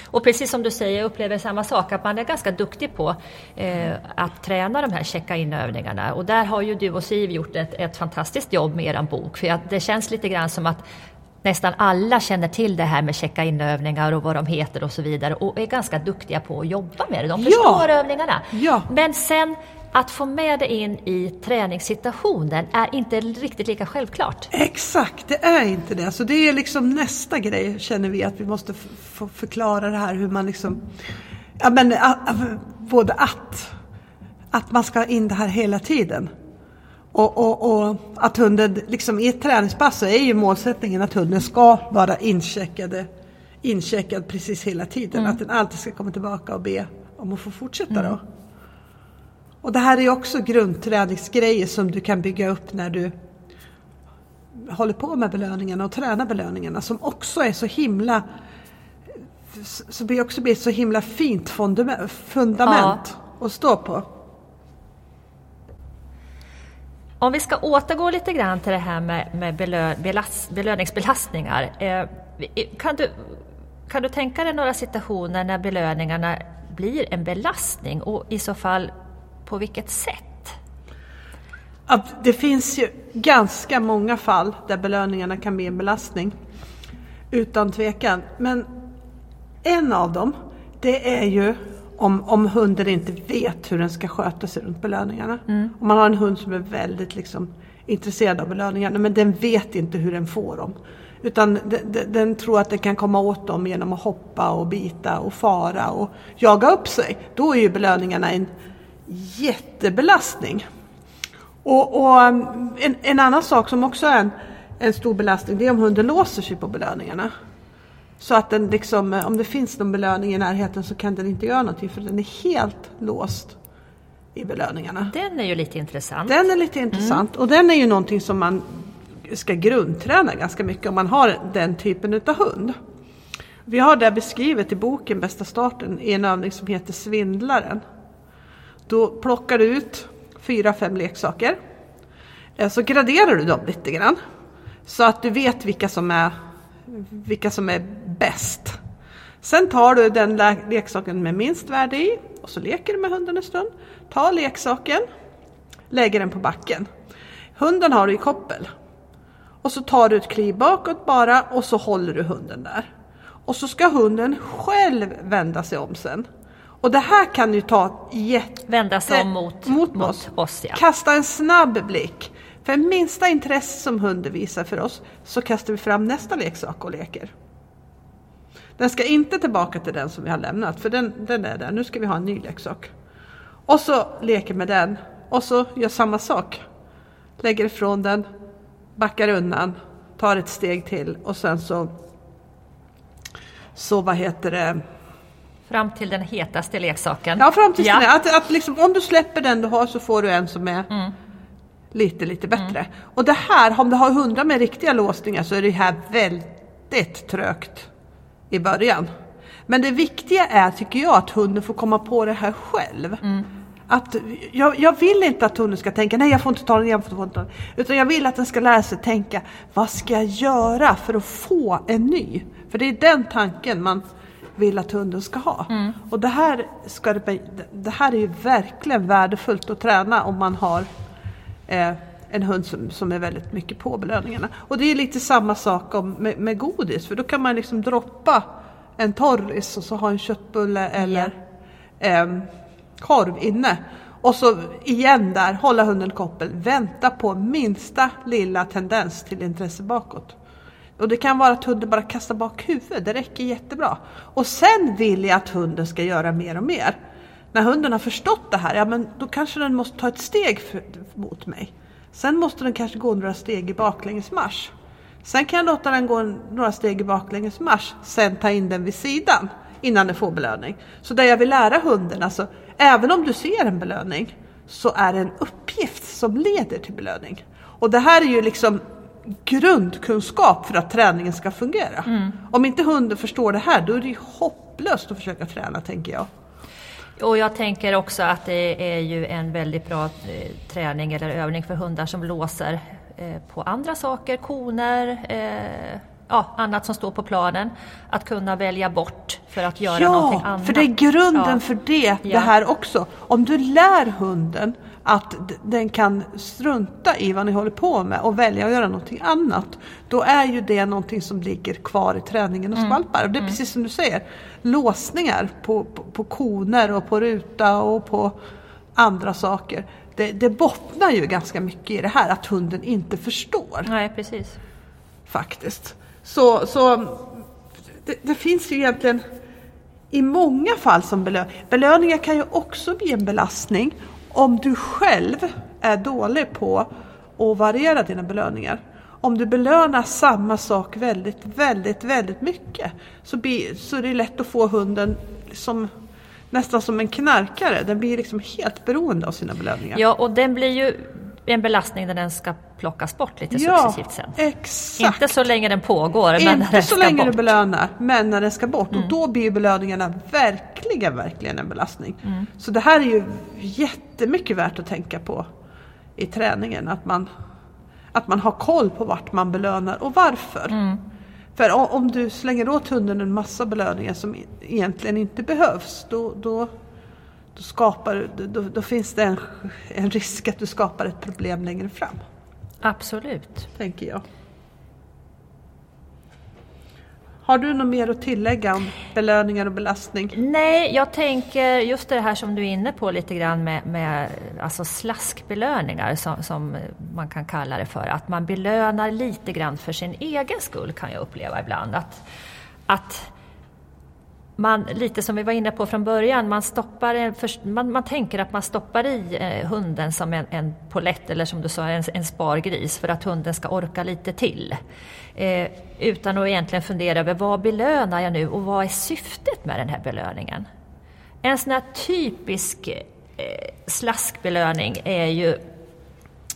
Speaker 1: Och precis som du säger, jag upplever samma sak, att man är ganska duktig på eh, att träna de här checka-in-övningarna. Och där har ju du och Siv gjort ett, ett fantastiskt jobb med er bok. För det känns lite grann som att nästan alla känner till det här med checka-in-övningar och vad de heter och så vidare och är ganska duktiga på att jobba med det. De
Speaker 2: Ja.
Speaker 1: förstår övningarna.
Speaker 2: Ja.
Speaker 1: Men sen att få med det in i träningssituationen är inte riktigt lika självklart.
Speaker 2: Exakt, det är inte det. Så det är liksom nästa grej känner vi att vi måste få förklara det här hur man liksom, ja men både att, att man ska in det här hela tiden. Och, och, och att hunden, liksom i ett träningspass så är ju målsättningen att hunden ska vara incheckade, incheckad precis hela tiden. Att den alltid ska komma tillbaka och be om att få fortsätta då. Och det här är också grundträningsgrejer som du kan bygga upp när du håller på med belöningarna och tränar belöningarna som också är så himla blir också blir ett så himla fint fundament, fundament att stå på.
Speaker 1: Om vi ska återgå lite grann till det här med, med belö, belas, belöningsbelastningar. Eh, kan, du, kan du tänka dig några situationer när belöningarna blir en belastning och i så fall på vilket sätt?
Speaker 2: Att det finns ju ganska många fall där belöningarna kan bli en belastning. Utan tvekan. Men en av dem, det är ju om, om hunden inte vet hur den ska sköta sig runt belöningarna. Om man har en hund som är väldigt liksom, intresserad av belöningarna men den vet inte hur den får dem. Utan den, den, den tror att den kan komma åt dem genom att hoppa och bita och fara och jaga upp sig. Då är ju belöningarna en jättebelastning. Och, och um, en, en annan sak som också är en, en stor belastning det är om hunden låser sig på belöningarna. Så att den liksom, eh, om det finns någon belöning i närheten så kan den inte göra någonting för den är helt låst i belöningarna.
Speaker 1: Den är ju lite intressant.
Speaker 2: Den är lite intressant och den är ju någonting som man ska grundträna ganska mycket om man har den typen utav hund. Vi har det beskrivet i boken Bästa starten i en övning som heter Svindlaren. Då plockar du ut fyra, fem leksaker. Eh, så graderar du dem lite grann. Så att du vet vilka som är, vilka som är bäst. Sen tar du den leksaken med minst värde i och så leker du med hunden en stund. Ta leksaken, lägger den på backen. Hunden har du i koppel. Och så tar du ett kliv bakåt bara och så håller du hunden där. Och så ska hunden själv vända sig om sen. Och det här kan ju ta jätte...
Speaker 1: Vända sig om mot,
Speaker 2: mot
Speaker 1: mot
Speaker 2: oss.
Speaker 1: oss. ja.
Speaker 2: Kasta en snabb blick. För minsta intresse som hunden visar för oss så kastar vi fram nästa leksak och leker. Den ska inte tillbaka till den som vi har lämnat för den, den är där. Nu ska vi ha en ny leksak. Och så leker med den och så gör samma sak. Lägger ifrån den, backar undan, tar ett steg till och sen så så vad heter det?
Speaker 1: Fram till den hetaste leksaken.
Speaker 2: Ja, fram till
Speaker 1: Ja.
Speaker 2: ja. att, att liksom, om du släpper den du har så får du en som är
Speaker 1: Mm.
Speaker 2: lite, lite bättre. Och det här, om du har hundar med riktiga låsningar så är det här väldigt trögt i början. Men det viktiga är, tycker jag, att hunden får komma på det här själv.
Speaker 1: Mm.
Speaker 2: Att jag, jag vill inte att hunden ska tänka, nej jag får inte ta den, jag får inte ta den. Utan jag vill att den ska lära sig tänka, vad ska jag göra för att få en ny? För det är den tanken man vill att hunden ska ha. Och det här, ska det, det här är ju verkligen värdefullt att träna om man har eh, en hund som, som är väldigt mycket på belöningarna. Och det är lite samma sak om, med, med godis, för då kan man liksom droppa en torris och så ha en köttbulle eller em, korv inne. Och så igen där, hålla hunden koppel, vänta på minsta lilla tendens till intresse bakåt. Och det kan vara att hunden bara kastar bak huvudet, det räcker jättebra. Och sen vill jag att hunden ska göra mer och mer. När hunden har förstått det här, ja men då kanske den måste ta ett steg för, mot mig. Sen måste den kanske gå några steg i baklängesmarsch. Sen kan jag låta den gå några steg i baklängesmarsch, sen ta in den vid sidan innan den får belöning. Så det jag vill lära hunden, alltså även om du ser en belöning så är det en uppgift som leder till belöning. Och det här är ju liksom grundkunskap för att träningen ska fungera. Mm. Om inte hunden förstår det här, då är det ju hopplöst att försöka träna, tänker jag.
Speaker 1: Och jag tänker också att det är ju en väldigt bra eh, träning eller övning för hundar som låser eh, på andra saker, koner, eh, ja, annat som står på planen. Att kunna välja bort för att göra
Speaker 2: ja,
Speaker 1: någonting annat.
Speaker 2: Ja, för det är grunden ja. för det, det här också. Om du lär hunden att den kan strunta i vad ni håller på med och välja att göra någonting annat. Då är ju det någonting som ligger kvar i träningen och skvalpar. Mm. Och det är mm. precis som du säger, låsningar på, på, på koner och på ruta och på andra saker. Det, det bottnar ju ganska mycket i det här att hunden inte förstår.
Speaker 1: Nej, precis.
Speaker 2: Faktiskt. Så, så det, det finns ju egentligen i många fall som belöning. Belöningar kan ju också bli en belastning om du själv är dålig på att variera dina belöningar. Om du belönar samma sak väldigt, väldigt, väldigt mycket så, blir, så är det lätt att få hunden som nästan som en knarkare. Den blir liksom helt beroende av sina belöningar.
Speaker 1: Ja, och den blir ju en belastning när den ska plockas bort lite ja, successivt sen.
Speaker 2: Exakt.
Speaker 1: Inte så länge den pågår,
Speaker 2: Inte
Speaker 1: men när den
Speaker 2: så länge bort. du belönar, men när den ska bort. Mm. Och då blir belöningarna verkligen, verkligen en belastning. Mm. Så det här är ju jättemycket värt att tänka på i träningen. Att man, att man har koll på vart man belönar och varför. Mm. För om du slänger åt hunden en massa belöningar som egentligen inte behövs, då, då då, skapar, då, då finns det en, en risk att du skapar ett problem längre fram.
Speaker 1: Absolut.
Speaker 2: Tänker jag. Har du något mer att tillägga om belöningar och belastning?
Speaker 1: Nej, jag tänker just det här som du är inne på lite grann med, med alltså slaskbelöningar som, som, man kan kalla det för. Att man belönar lite grann för sin egen skull kan jag uppleva ibland. Att, att man, lite som vi var inne på från början, man, stoppar man, man tänker att man stoppar i eh, hunden som en, en polett eller som du sa en, en spargris för att hunden ska orka lite till. Eh, utan att egentligen fundera över vad belönar jag nu och vad är syftet med den här belöningen? En sån här typisk eh, slaskbelöning är ju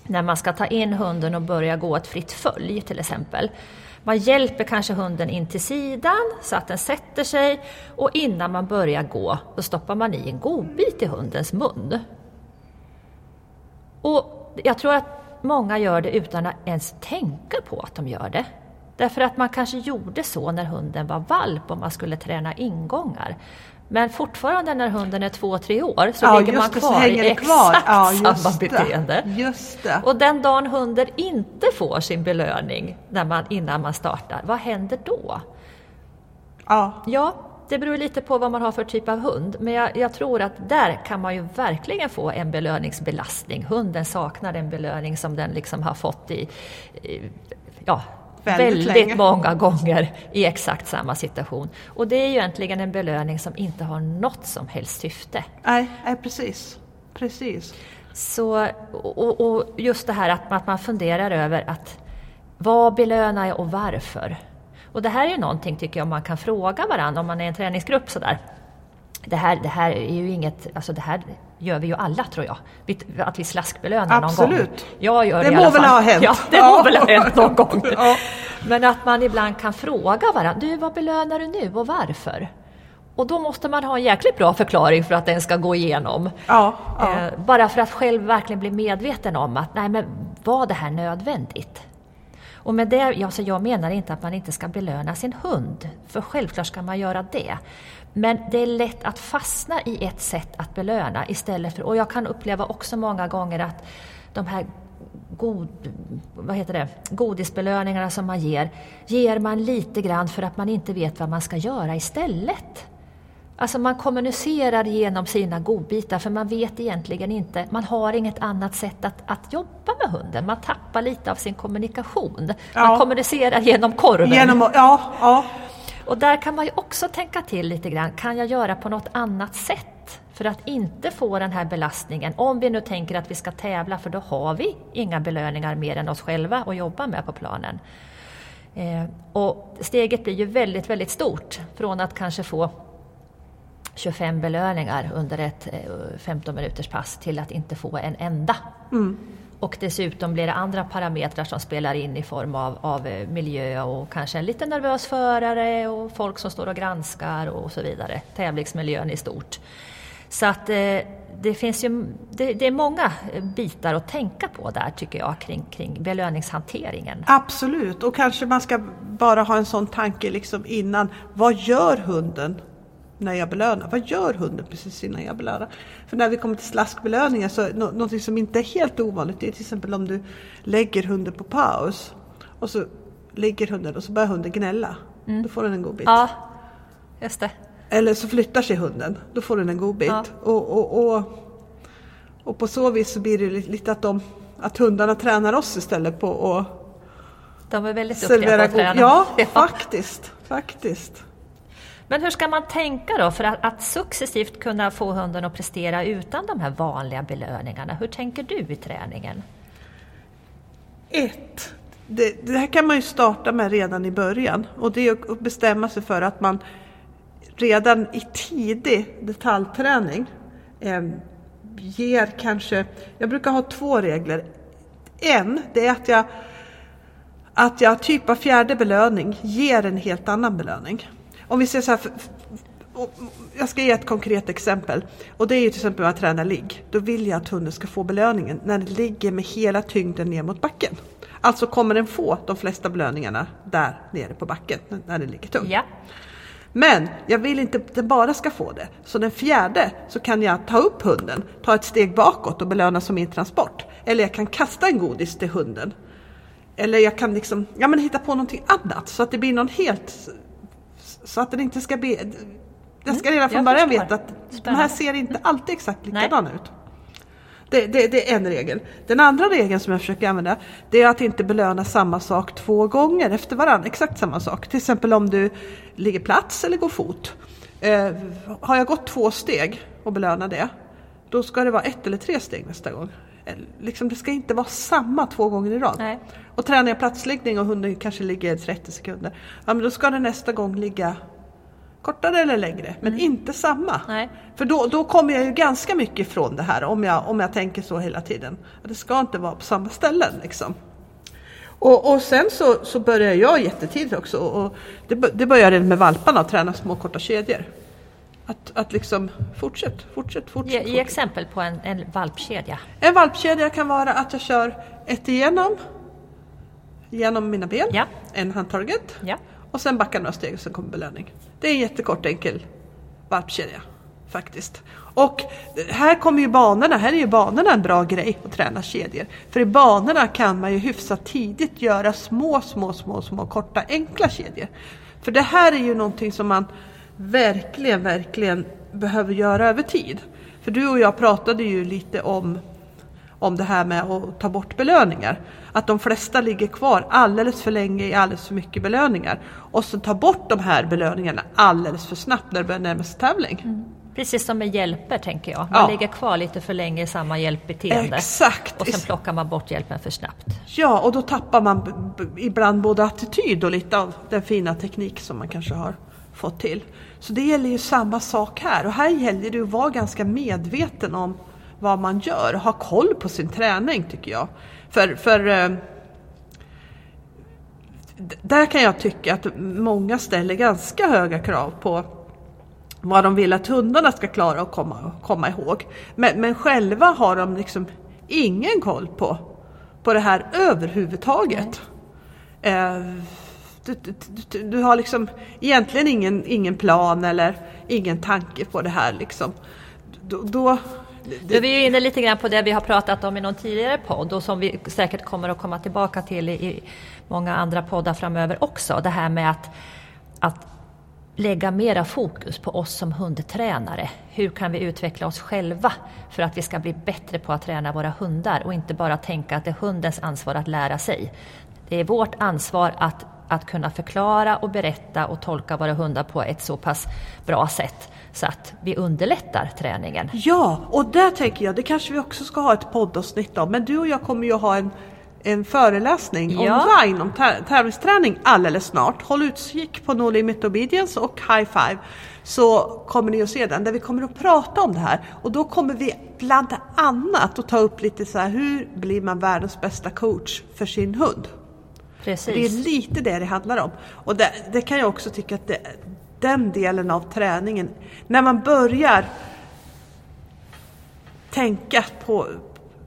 Speaker 1: när man ska ta in hunden och börja gå ett fritt följ till exempel. Man hjälper kanske hunden in till sidan så att den sätter sig och innan man börjar gå så stoppar man i en godbit i hundens mun. Och jag tror att många gör det utan att ens tänka på att de gör det. Därför att man kanske gjorde så när hunden var valp och man skulle träna ingångar. Men fortfarande när hunden är två, tre år så ja, ligger man kvar i exakt ja, samma beteende.
Speaker 2: Just det.
Speaker 1: Och den dagen hunden inte får sin belöning när man, innan man startar, vad händer då?
Speaker 2: Ja.
Speaker 1: ja, det beror lite på vad man har för typ av hund. Men jag, jag, tror att där kan man ju verkligen få en belöningsbelastning. Hunden saknar den belöning som den liksom har fått i, i ja, väldigt, väldigt många gånger i exakt samma situation. Och det är ju egentligen en belöning som inte har något som helst syfte.
Speaker 2: Nej, nej precis. precis.
Speaker 1: Så, och, och just det här att, att man funderar över att vad belönar jag och varför? Och det här är ju någonting tycker jag man kan fråga varandra om man är en träningsgrupp sådär. Det här, det här är ju inget, alltså det här gör vi ju alla tror jag. Att vi slaskbelönar
Speaker 2: någon gång.
Speaker 1: Absolut. Jag gör
Speaker 2: det,
Speaker 1: det
Speaker 2: må väl ha hänt.
Speaker 1: Ja, det ja. må väl ha hänt någon gång. Ja. Men att man ibland kan fråga varandra, du vad belönar du nu och varför? Och då måste man ha en jäkligt bra förklaring för att den ska gå igenom.
Speaker 2: Ja, ja.
Speaker 1: Eh, bara för att själv verkligen bli medveten om att, nej men var det här nödvändigt? Och med det, alltså jag menar inte att man inte ska belöna sin hund, för självklart ska man göra det. Men det är lätt att fastna i ett sätt att belöna istället för, och jag kan uppleva också många gånger att de här god, vad heter det, godisbelöningarna som man ger, ger man lite grann för att man inte vet vad man ska göra istället. Alltså man kommunicerar genom sina godbitar för man vet egentligen inte, man har inget annat sätt att, att jobba med hunden. Man tappar lite av sin kommunikation.
Speaker 2: Ja.
Speaker 1: Man kommunicerar genom korven.
Speaker 2: Genom, ja, ja.
Speaker 1: Och där kan man ju också tänka till lite grann, kan jag göra på något annat sätt? För att inte få den här belastningen, om vi nu tänker att vi ska tävla, för då har vi inga belöningar mer än oss själva att jobba med på planen. Eh, och steget blir ju väldigt, väldigt stort från att kanske få 25 belöningar under ett eh, 15 minuters pass till att inte få en enda. Mm. Och dessutom blir det andra parametrar som spelar in i form av, av eh, miljö och kanske en lite nervös förare och folk som står och granskar och så vidare. Tävlingsmiljön i stort. Så att eh, det finns ju det, det är många bitar att tänka på där tycker jag kring, kring belöningshanteringen.
Speaker 2: Absolut, och kanske man ska bara ha en sån tanke liksom innan. Vad gör hunden när jag belönar? Vad gör hunden precis innan jag belönar? För när vi kommer till slaskbelöningar så nå- någonting som inte är helt ovanligt det är till exempel om du lägger hunden på paus och så ligger hunden och så börjar hunden gnälla. Då får den en godbit.
Speaker 1: Ja, just det.
Speaker 2: Eller så flyttar sig hunden, då får den en godbit.
Speaker 1: Ja.
Speaker 2: Och, och, och, och på så vis så blir det li- lite att, de, att hundarna tränar oss istället på att
Speaker 1: De är väldigt duktiga på att träna.
Speaker 2: Ja, faktiskt. faktiskt.
Speaker 1: Men hur ska man tänka då för att, att successivt kunna få hunden att prestera utan de här vanliga belöningarna? Hur tänker du i träningen?
Speaker 2: Ett, det, det här kan man ju starta med redan i början och det är att bestämma sig för att man redan i tidig detaljträning eh, ger kanske, jag brukar ha två regler. En, det är att jag att jag typ av fjärde belöning ger en helt annan belöning. Om vi säger så här, jag ska ge ett konkret exempel. Och det är ju till exempel jag tränar ligg. Då vill jag att hunden ska få belöningen när den ligger med hela tyngden ner mot backen. Alltså kommer den få de flesta belöningarna där nere på backen när den ligger tungt.
Speaker 1: Ja,
Speaker 2: Men jag vill inte att den bara ska få det. Så den fjärde så kan jag ta upp hunden, ta ett steg bakåt och belöna som en transport. Eller jag kan kasta en godis till hunden. Eller jag kan liksom, ja men hitta på någonting annat så att det blir någon helt... Så att den inte ska bli... Jag ska redan från början veta att de här ser inte alltid exakt likadana ut. Det, det, det är en regel. Den andra regeln som jag försöker använda det är att inte belöna samma sak två gånger efter varandra. Exakt samma sak. Till exempel om du ligger plats eller går fot. Eh, har jag gått två steg och belönar det, då ska det vara ett eller tre steg nästa gång. Liksom, det ska inte vara samma två gånger i rad.
Speaker 1: Nej.
Speaker 2: Och tränar jag platsliggning och hunden kanske ligger 30 sekunder, ja, men då ska den nästa gång ligga kortare eller längre, men inte samma.
Speaker 1: Nej.
Speaker 2: För då, då kommer jag ju ganska mycket ifrån det här om jag, om jag tänker så hela tiden. Det ska inte vara på samma ställen liksom. Och, och sen så, så börjar jag jättetidigt också, och det, det börjar redan med valparna, att träna små korta kedjor. Att, att liksom fortsätt, fortsätt, fortsätt.
Speaker 1: ge, ge
Speaker 2: fortsätt.
Speaker 1: exempel på en, en valpkedja.
Speaker 2: En valpkedja kan vara att jag kör ett igenom, genom mina ben,
Speaker 1: Ja.
Speaker 2: en handtaget
Speaker 1: Ja.
Speaker 2: och sen backar några steg och sen kommer belöning. Det är en jättekort enkel valpkedja faktiskt. Och här kommer ju banorna, här är ju banorna en bra grej att träna kedjor. För i banorna kan man ju hyfsat tidigt göra små, små, små, små korta enkla kedjor. För det här är ju någonting som man verkligen, verkligen behöver göra över tid. För du och jag pratade ju lite om om det här med att ta bort belöningar. Att de flesta ligger kvar alldeles för länge i alldeles för mycket belöningar. Och så ta bort de här belöningarna alldeles för snabbt när det börjar närma sig tävling.
Speaker 1: Precis som med hjälper tänker jag. Man
Speaker 2: Ja.
Speaker 1: ligger kvar lite för länge i samma hjälpbeteende.
Speaker 2: Exakt!
Speaker 1: Och sen plockar man bort hjälpen för snabbt.
Speaker 2: Ja, och då tappar man ibland både attityd och lite av den fina teknik som man kanske har fått till. Så det gäller ju samma sak här och här gäller det att vara ganska medveten om vad man gör och ha koll på sin träning tycker jag. För, för eh, där kan jag tycka att många ställer ganska höga krav på vad de vill att hundarna ska klara och komma, komma ihåg. Men, men själva har de liksom ingen koll på, på det här överhuvudtaget. Eh, du, du, du, du har liksom egentligen ingen, ingen plan eller ingen tanke på det här liksom. Då, då,
Speaker 1: det... är vi ju inne lite grann på det vi har pratat om i någon tidigare podd och som vi säkert kommer att komma tillbaka till i, i många andra poddar framöver också. Det här med att, att lägga mera fokus på oss som hundtränare. Hur kan vi utveckla oss själva för att vi ska bli bättre på att träna våra hundar och inte bara tänka att det är hundens ansvar att lära sig. Det är vårt ansvar att, att kunna förklara och berätta och tolka våra hundar på ett så pass bra sätt så att vi underlättar träningen.
Speaker 2: Ja, och där tänker jag, det kanske vi också ska ha ett poddavsnitt om, men du och jag kommer ju ha en en föreläsning ja. online om tävlingsträning alldeles snart. Håll utkik på No Limit Obedience och High Five så kommer ni att se den där vi kommer att prata om det här och då kommer vi bland annat att ta upp lite så här hur blir man världens bästa coach för sin hund?
Speaker 1: Precis.
Speaker 2: Det är lite det det handlar om och det, det kan jag också tycka att det, den delen av träningen, när man börjar tänka på,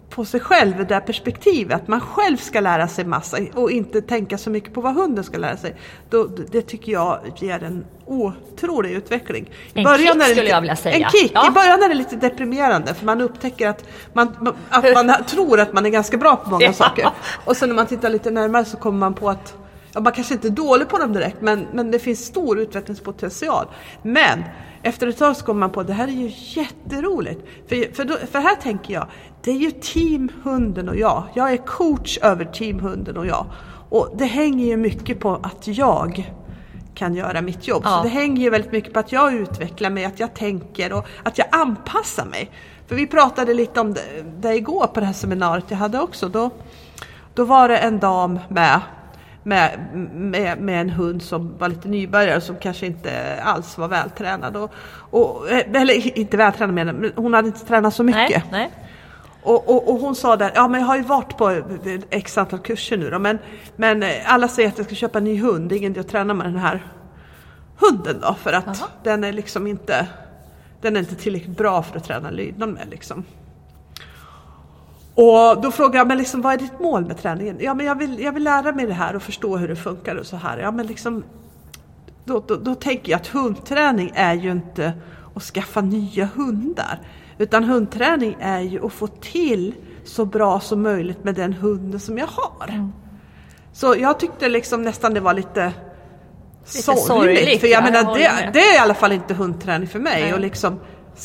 Speaker 2: på sig själv i det perspektivet, att man själv ska lära sig massa och inte tänka så mycket på vad hunden ska lära sig. Då, det tycker jag ger en otrolig utveckling.
Speaker 1: En början kick skulle jag vilja säga.
Speaker 2: En kick! Ja. I början är det lite deprimerande för man upptäcker att man, att man tror att man är ganska bra på många ja. saker. Och sen när man tittar lite närmare så kommer man på att ja, man kanske inte är dålig på dem direkt men, men det finns stor utvecklingspotential. Men efter ett tag så kommer man på att det här är ju jätteroligt. För, för, då, för här tänker jag, det är ju teamhunden och jag. Jag är coach över teamhunden och jag. Och det hänger ju mycket på att jag kan göra mitt jobb. Ja. Så det hänger ju väldigt mycket på att jag utvecklar mig, att jag tänker och att jag anpassar mig. För vi pratade lite om det, det igår på det här seminariet jag hade också. Då, då var det en dam med med, med, med, en hund som var lite nybörjare som kanske inte alls var vältränad. Och, och, eller inte vältränad men hon hade inte tränat så mycket.
Speaker 1: Nej, nej.
Speaker 2: Och, och, och, hon sa där, ja men jag har ju varit på x antal kurser nu då, men, men alla säger att jag ska köpa en ny hund, det är ingen att träna med den här hunden då, för att Aha. den är liksom inte, den är inte tillräckligt bra för att träna lydnad med liksom. Och då frågade jag, men liksom, vad är ditt mål med träningen? Ja, men jag vill, jag vill lära mig det här och förstå hur det funkar och så här. Ja, men liksom, då, då, då tänker jag att hundträning är ju inte att skaffa nya hundar. Utan hundträning är ju att få till så bra som möjligt med den hunden som jag har. Mm. Så jag tyckte liksom nästan det var lite, lite sorgligt. sorgligt. För jag ja, menar, jag det, det, är i alla fall inte hundträning för mig. Att liksom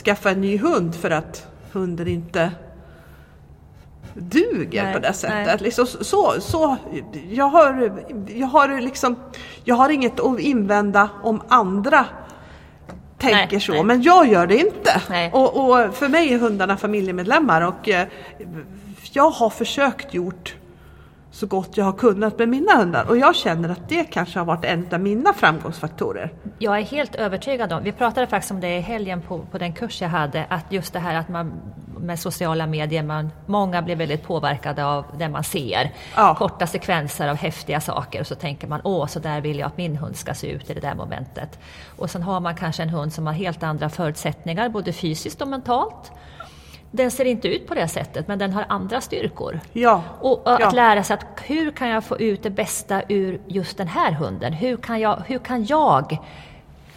Speaker 2: skaffa en ny hund för att hunden inte duger nej, på det sättet. Liksom, så, så, jag, har, jag, har liksom, jag har inget att invända om andra tänker nej, så, nej. men jag gör det inte. Och, och, för mig är hundarna familjemedlemmar och eh, jag har försökt gjort så gott jag har kunnat med mina hundar och jag känner att det kanske har varit en av mina framgångsfaktorer.
Speaker 1: Jag är helt övertygad om, vi pratade faktiskt om det i helgen på, på den kurs jag hade, att just det här att man med sociala medier, man, många blir väldigt påverkade av det man ser. Ja. Korta sekvenser av häftiga saker och så tänker man åh, så där vill jag att min hund ska se ut i det där momentet. Och sen har man kanske en hund som har helt andra förutsättningar, både fysiskt och mentalt den ser inte ut på det sättet, men den har andra styrkor.
Speaker 2: Ja.
Speaker 1: Och att ja. lära sig att hur kan jag få ut det bästa ur just den här hunden? Hur kan jag, hur kan jag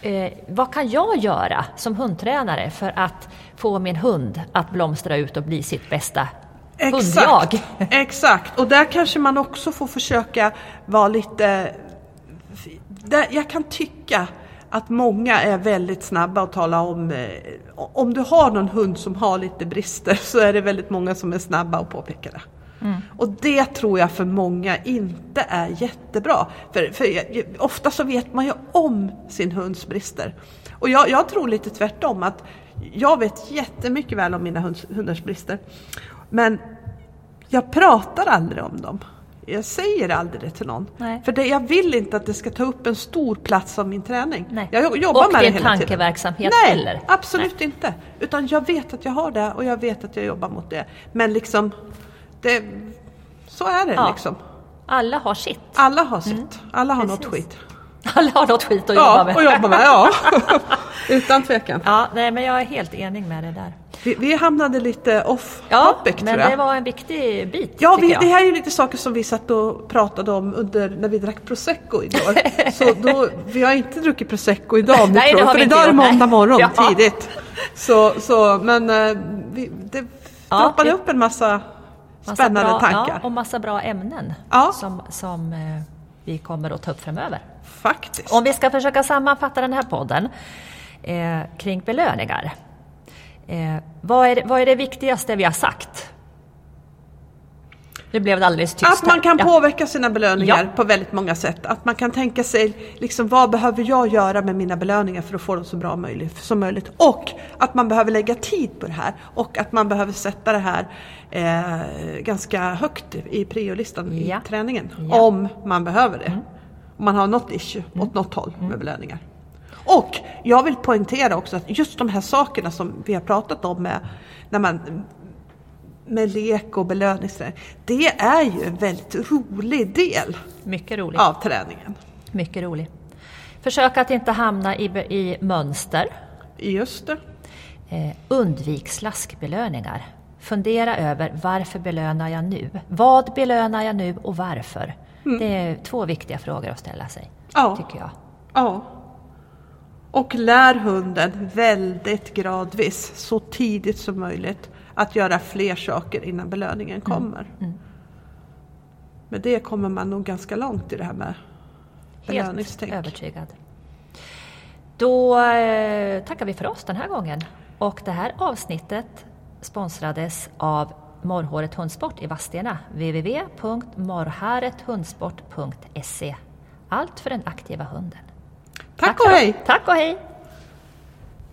Speaker 1: eh, vad kan jag göra som hundtränare för att få min hund att blomstra ut och bli sitt bästa
Speaker 2: Exakt, hundjag? exakt, och där kanske man också får försöka vara lite... Jag kan tycka att många är väldigt snabba att tala om, eh, om du har någon hund som har lite brister så är det väldigt många som är snabba att påpeka det. Mm. Och det tror jag för många inte är jättebra. För, för ofta så vet man ju om sin hunds brister. Och jag, jag tror lite tvärtom att jag vet jättemycket väl om mina hunds, hundars brister. Men jag pratar aldrig om dem. Jag säger aldrig det till någon. Nej. För det, jag vill inte att det ska ta upp en stor plats av min träning.
Speaker 1: Nej.
Speaker 2: Jag jobbar
Speaker 1: och
Speaker 2: med
Speaker 1: det
Speaker 2: hela tiden.
Speaker 1: Och tankeverksamhet
Speaker 2: Nej,
Speaker 1: heller.
Speaker 2: absolut Nej. inte. Utan jag vet att jag har det och jag vet att jag jobbar mot det. Men liksom, det, så är det ja. liksom.
Speaker 1: Alla har sitt.
Speaker 2: Alla har sitt. Mm. Alla har Precis. något skit.
Speaker 1: Alla har något skit att
Speaker 2: ja,
Speaker 1: jobba med.
Speaker 2: och jobba med, ja. Utan tvekan.
Speaker 1: Ja, nej, men jag är helt enig med det där.
Speaker 2: Vi, vi hamnade lite off
Speaker 1: ja,
Speaker 2: topic
Speaker 1: men
Speaker 2: tror jag.
Speaker 1: det var en viktig bit.
Speaker 2: Ja, vi, det här är ju lite saker som vi satt och pratade om under, när vi drack prosecco igår. Så då, vi har inte druckit prosecco idag nej, tror, för idag är det måndag morgon ja. tidigt. Så, så, men eh, vi, det ja, droppade vi, upp en massa spännande
Speaker 1: bra,
Speaker 2: tankar.
Speaker 1: Ja, och massa bra ämnen
Speaker 2: ja.
Speaker 1: som, som eh, vi kommer att ta upp framöver.
Speaker 2: Faktiskt.
Speaker 1: Om vi ska försöka sammanfatta den här podden eh, kring belöningar. Eh, vad, är, vad är det viktigaste vi har sagt? Nu blev det alldeles tyst
Speaker 2: Att man kan
Speaker 1: Ja.
Speaker 2: påverka sina belöningar
Speaker 1: Ja.
Speaker 2: på väldigt många sätt. Att man kan tänka sig, liksom, vad behöver jag göra med mina belöningar för att få dem så bra möjligt, som möjligt. Och att man behöver lägga tid på det här. Och att man behöver sätta det här eh, ganska högt i priolistan
Speaker 1: Ja.
Speaker 2: i träningen.
Speaker 1: Mm.
Speaker 2: Om man behöver det. Om man har något issue åt något håll med belöningar. Och jag vill poängtera också att just de här sakerna som vi har pratat om med när man med lek och belöningsträning. Det är ju en väldigt rolig del
Speaker 1: Mycket roligt.
Speaker 2: av träningen.
Speaker 1: Mycket roligt. Försök att inte hamna i, i mönster.
Speaker 2: Just det.
Speaker 1: Eh, undvik slaskbelöningar. Fundera över varför belönar jag nu? Vad belönar jag nu och varför? Det är två viktiga frågor att ställa sig,
Speaker 2: Ja.
Speaker 1: tycker jag.
Speaker 2: ja. Och lär hunden väldigt gradvis, så tidigt som möjligt, att göra fler saker innan belöningen kommer. Med det kommer man nog ganska långt i det här med
Speaker 1: Helt
Speaker 2: belöningstänk.
Speaker 1: övertygad. Då eh, tackar vi för oss den här gången. Och det här avsnittet sponsrades av Morrhåret Hundsport i Vadstena. www.morrharethundsport.se Allt för den aktiva hunden.
Speaker 2: Tack
Speaker 1: för
Speaker 2: och hej!
Speaker 1: Tack och hej!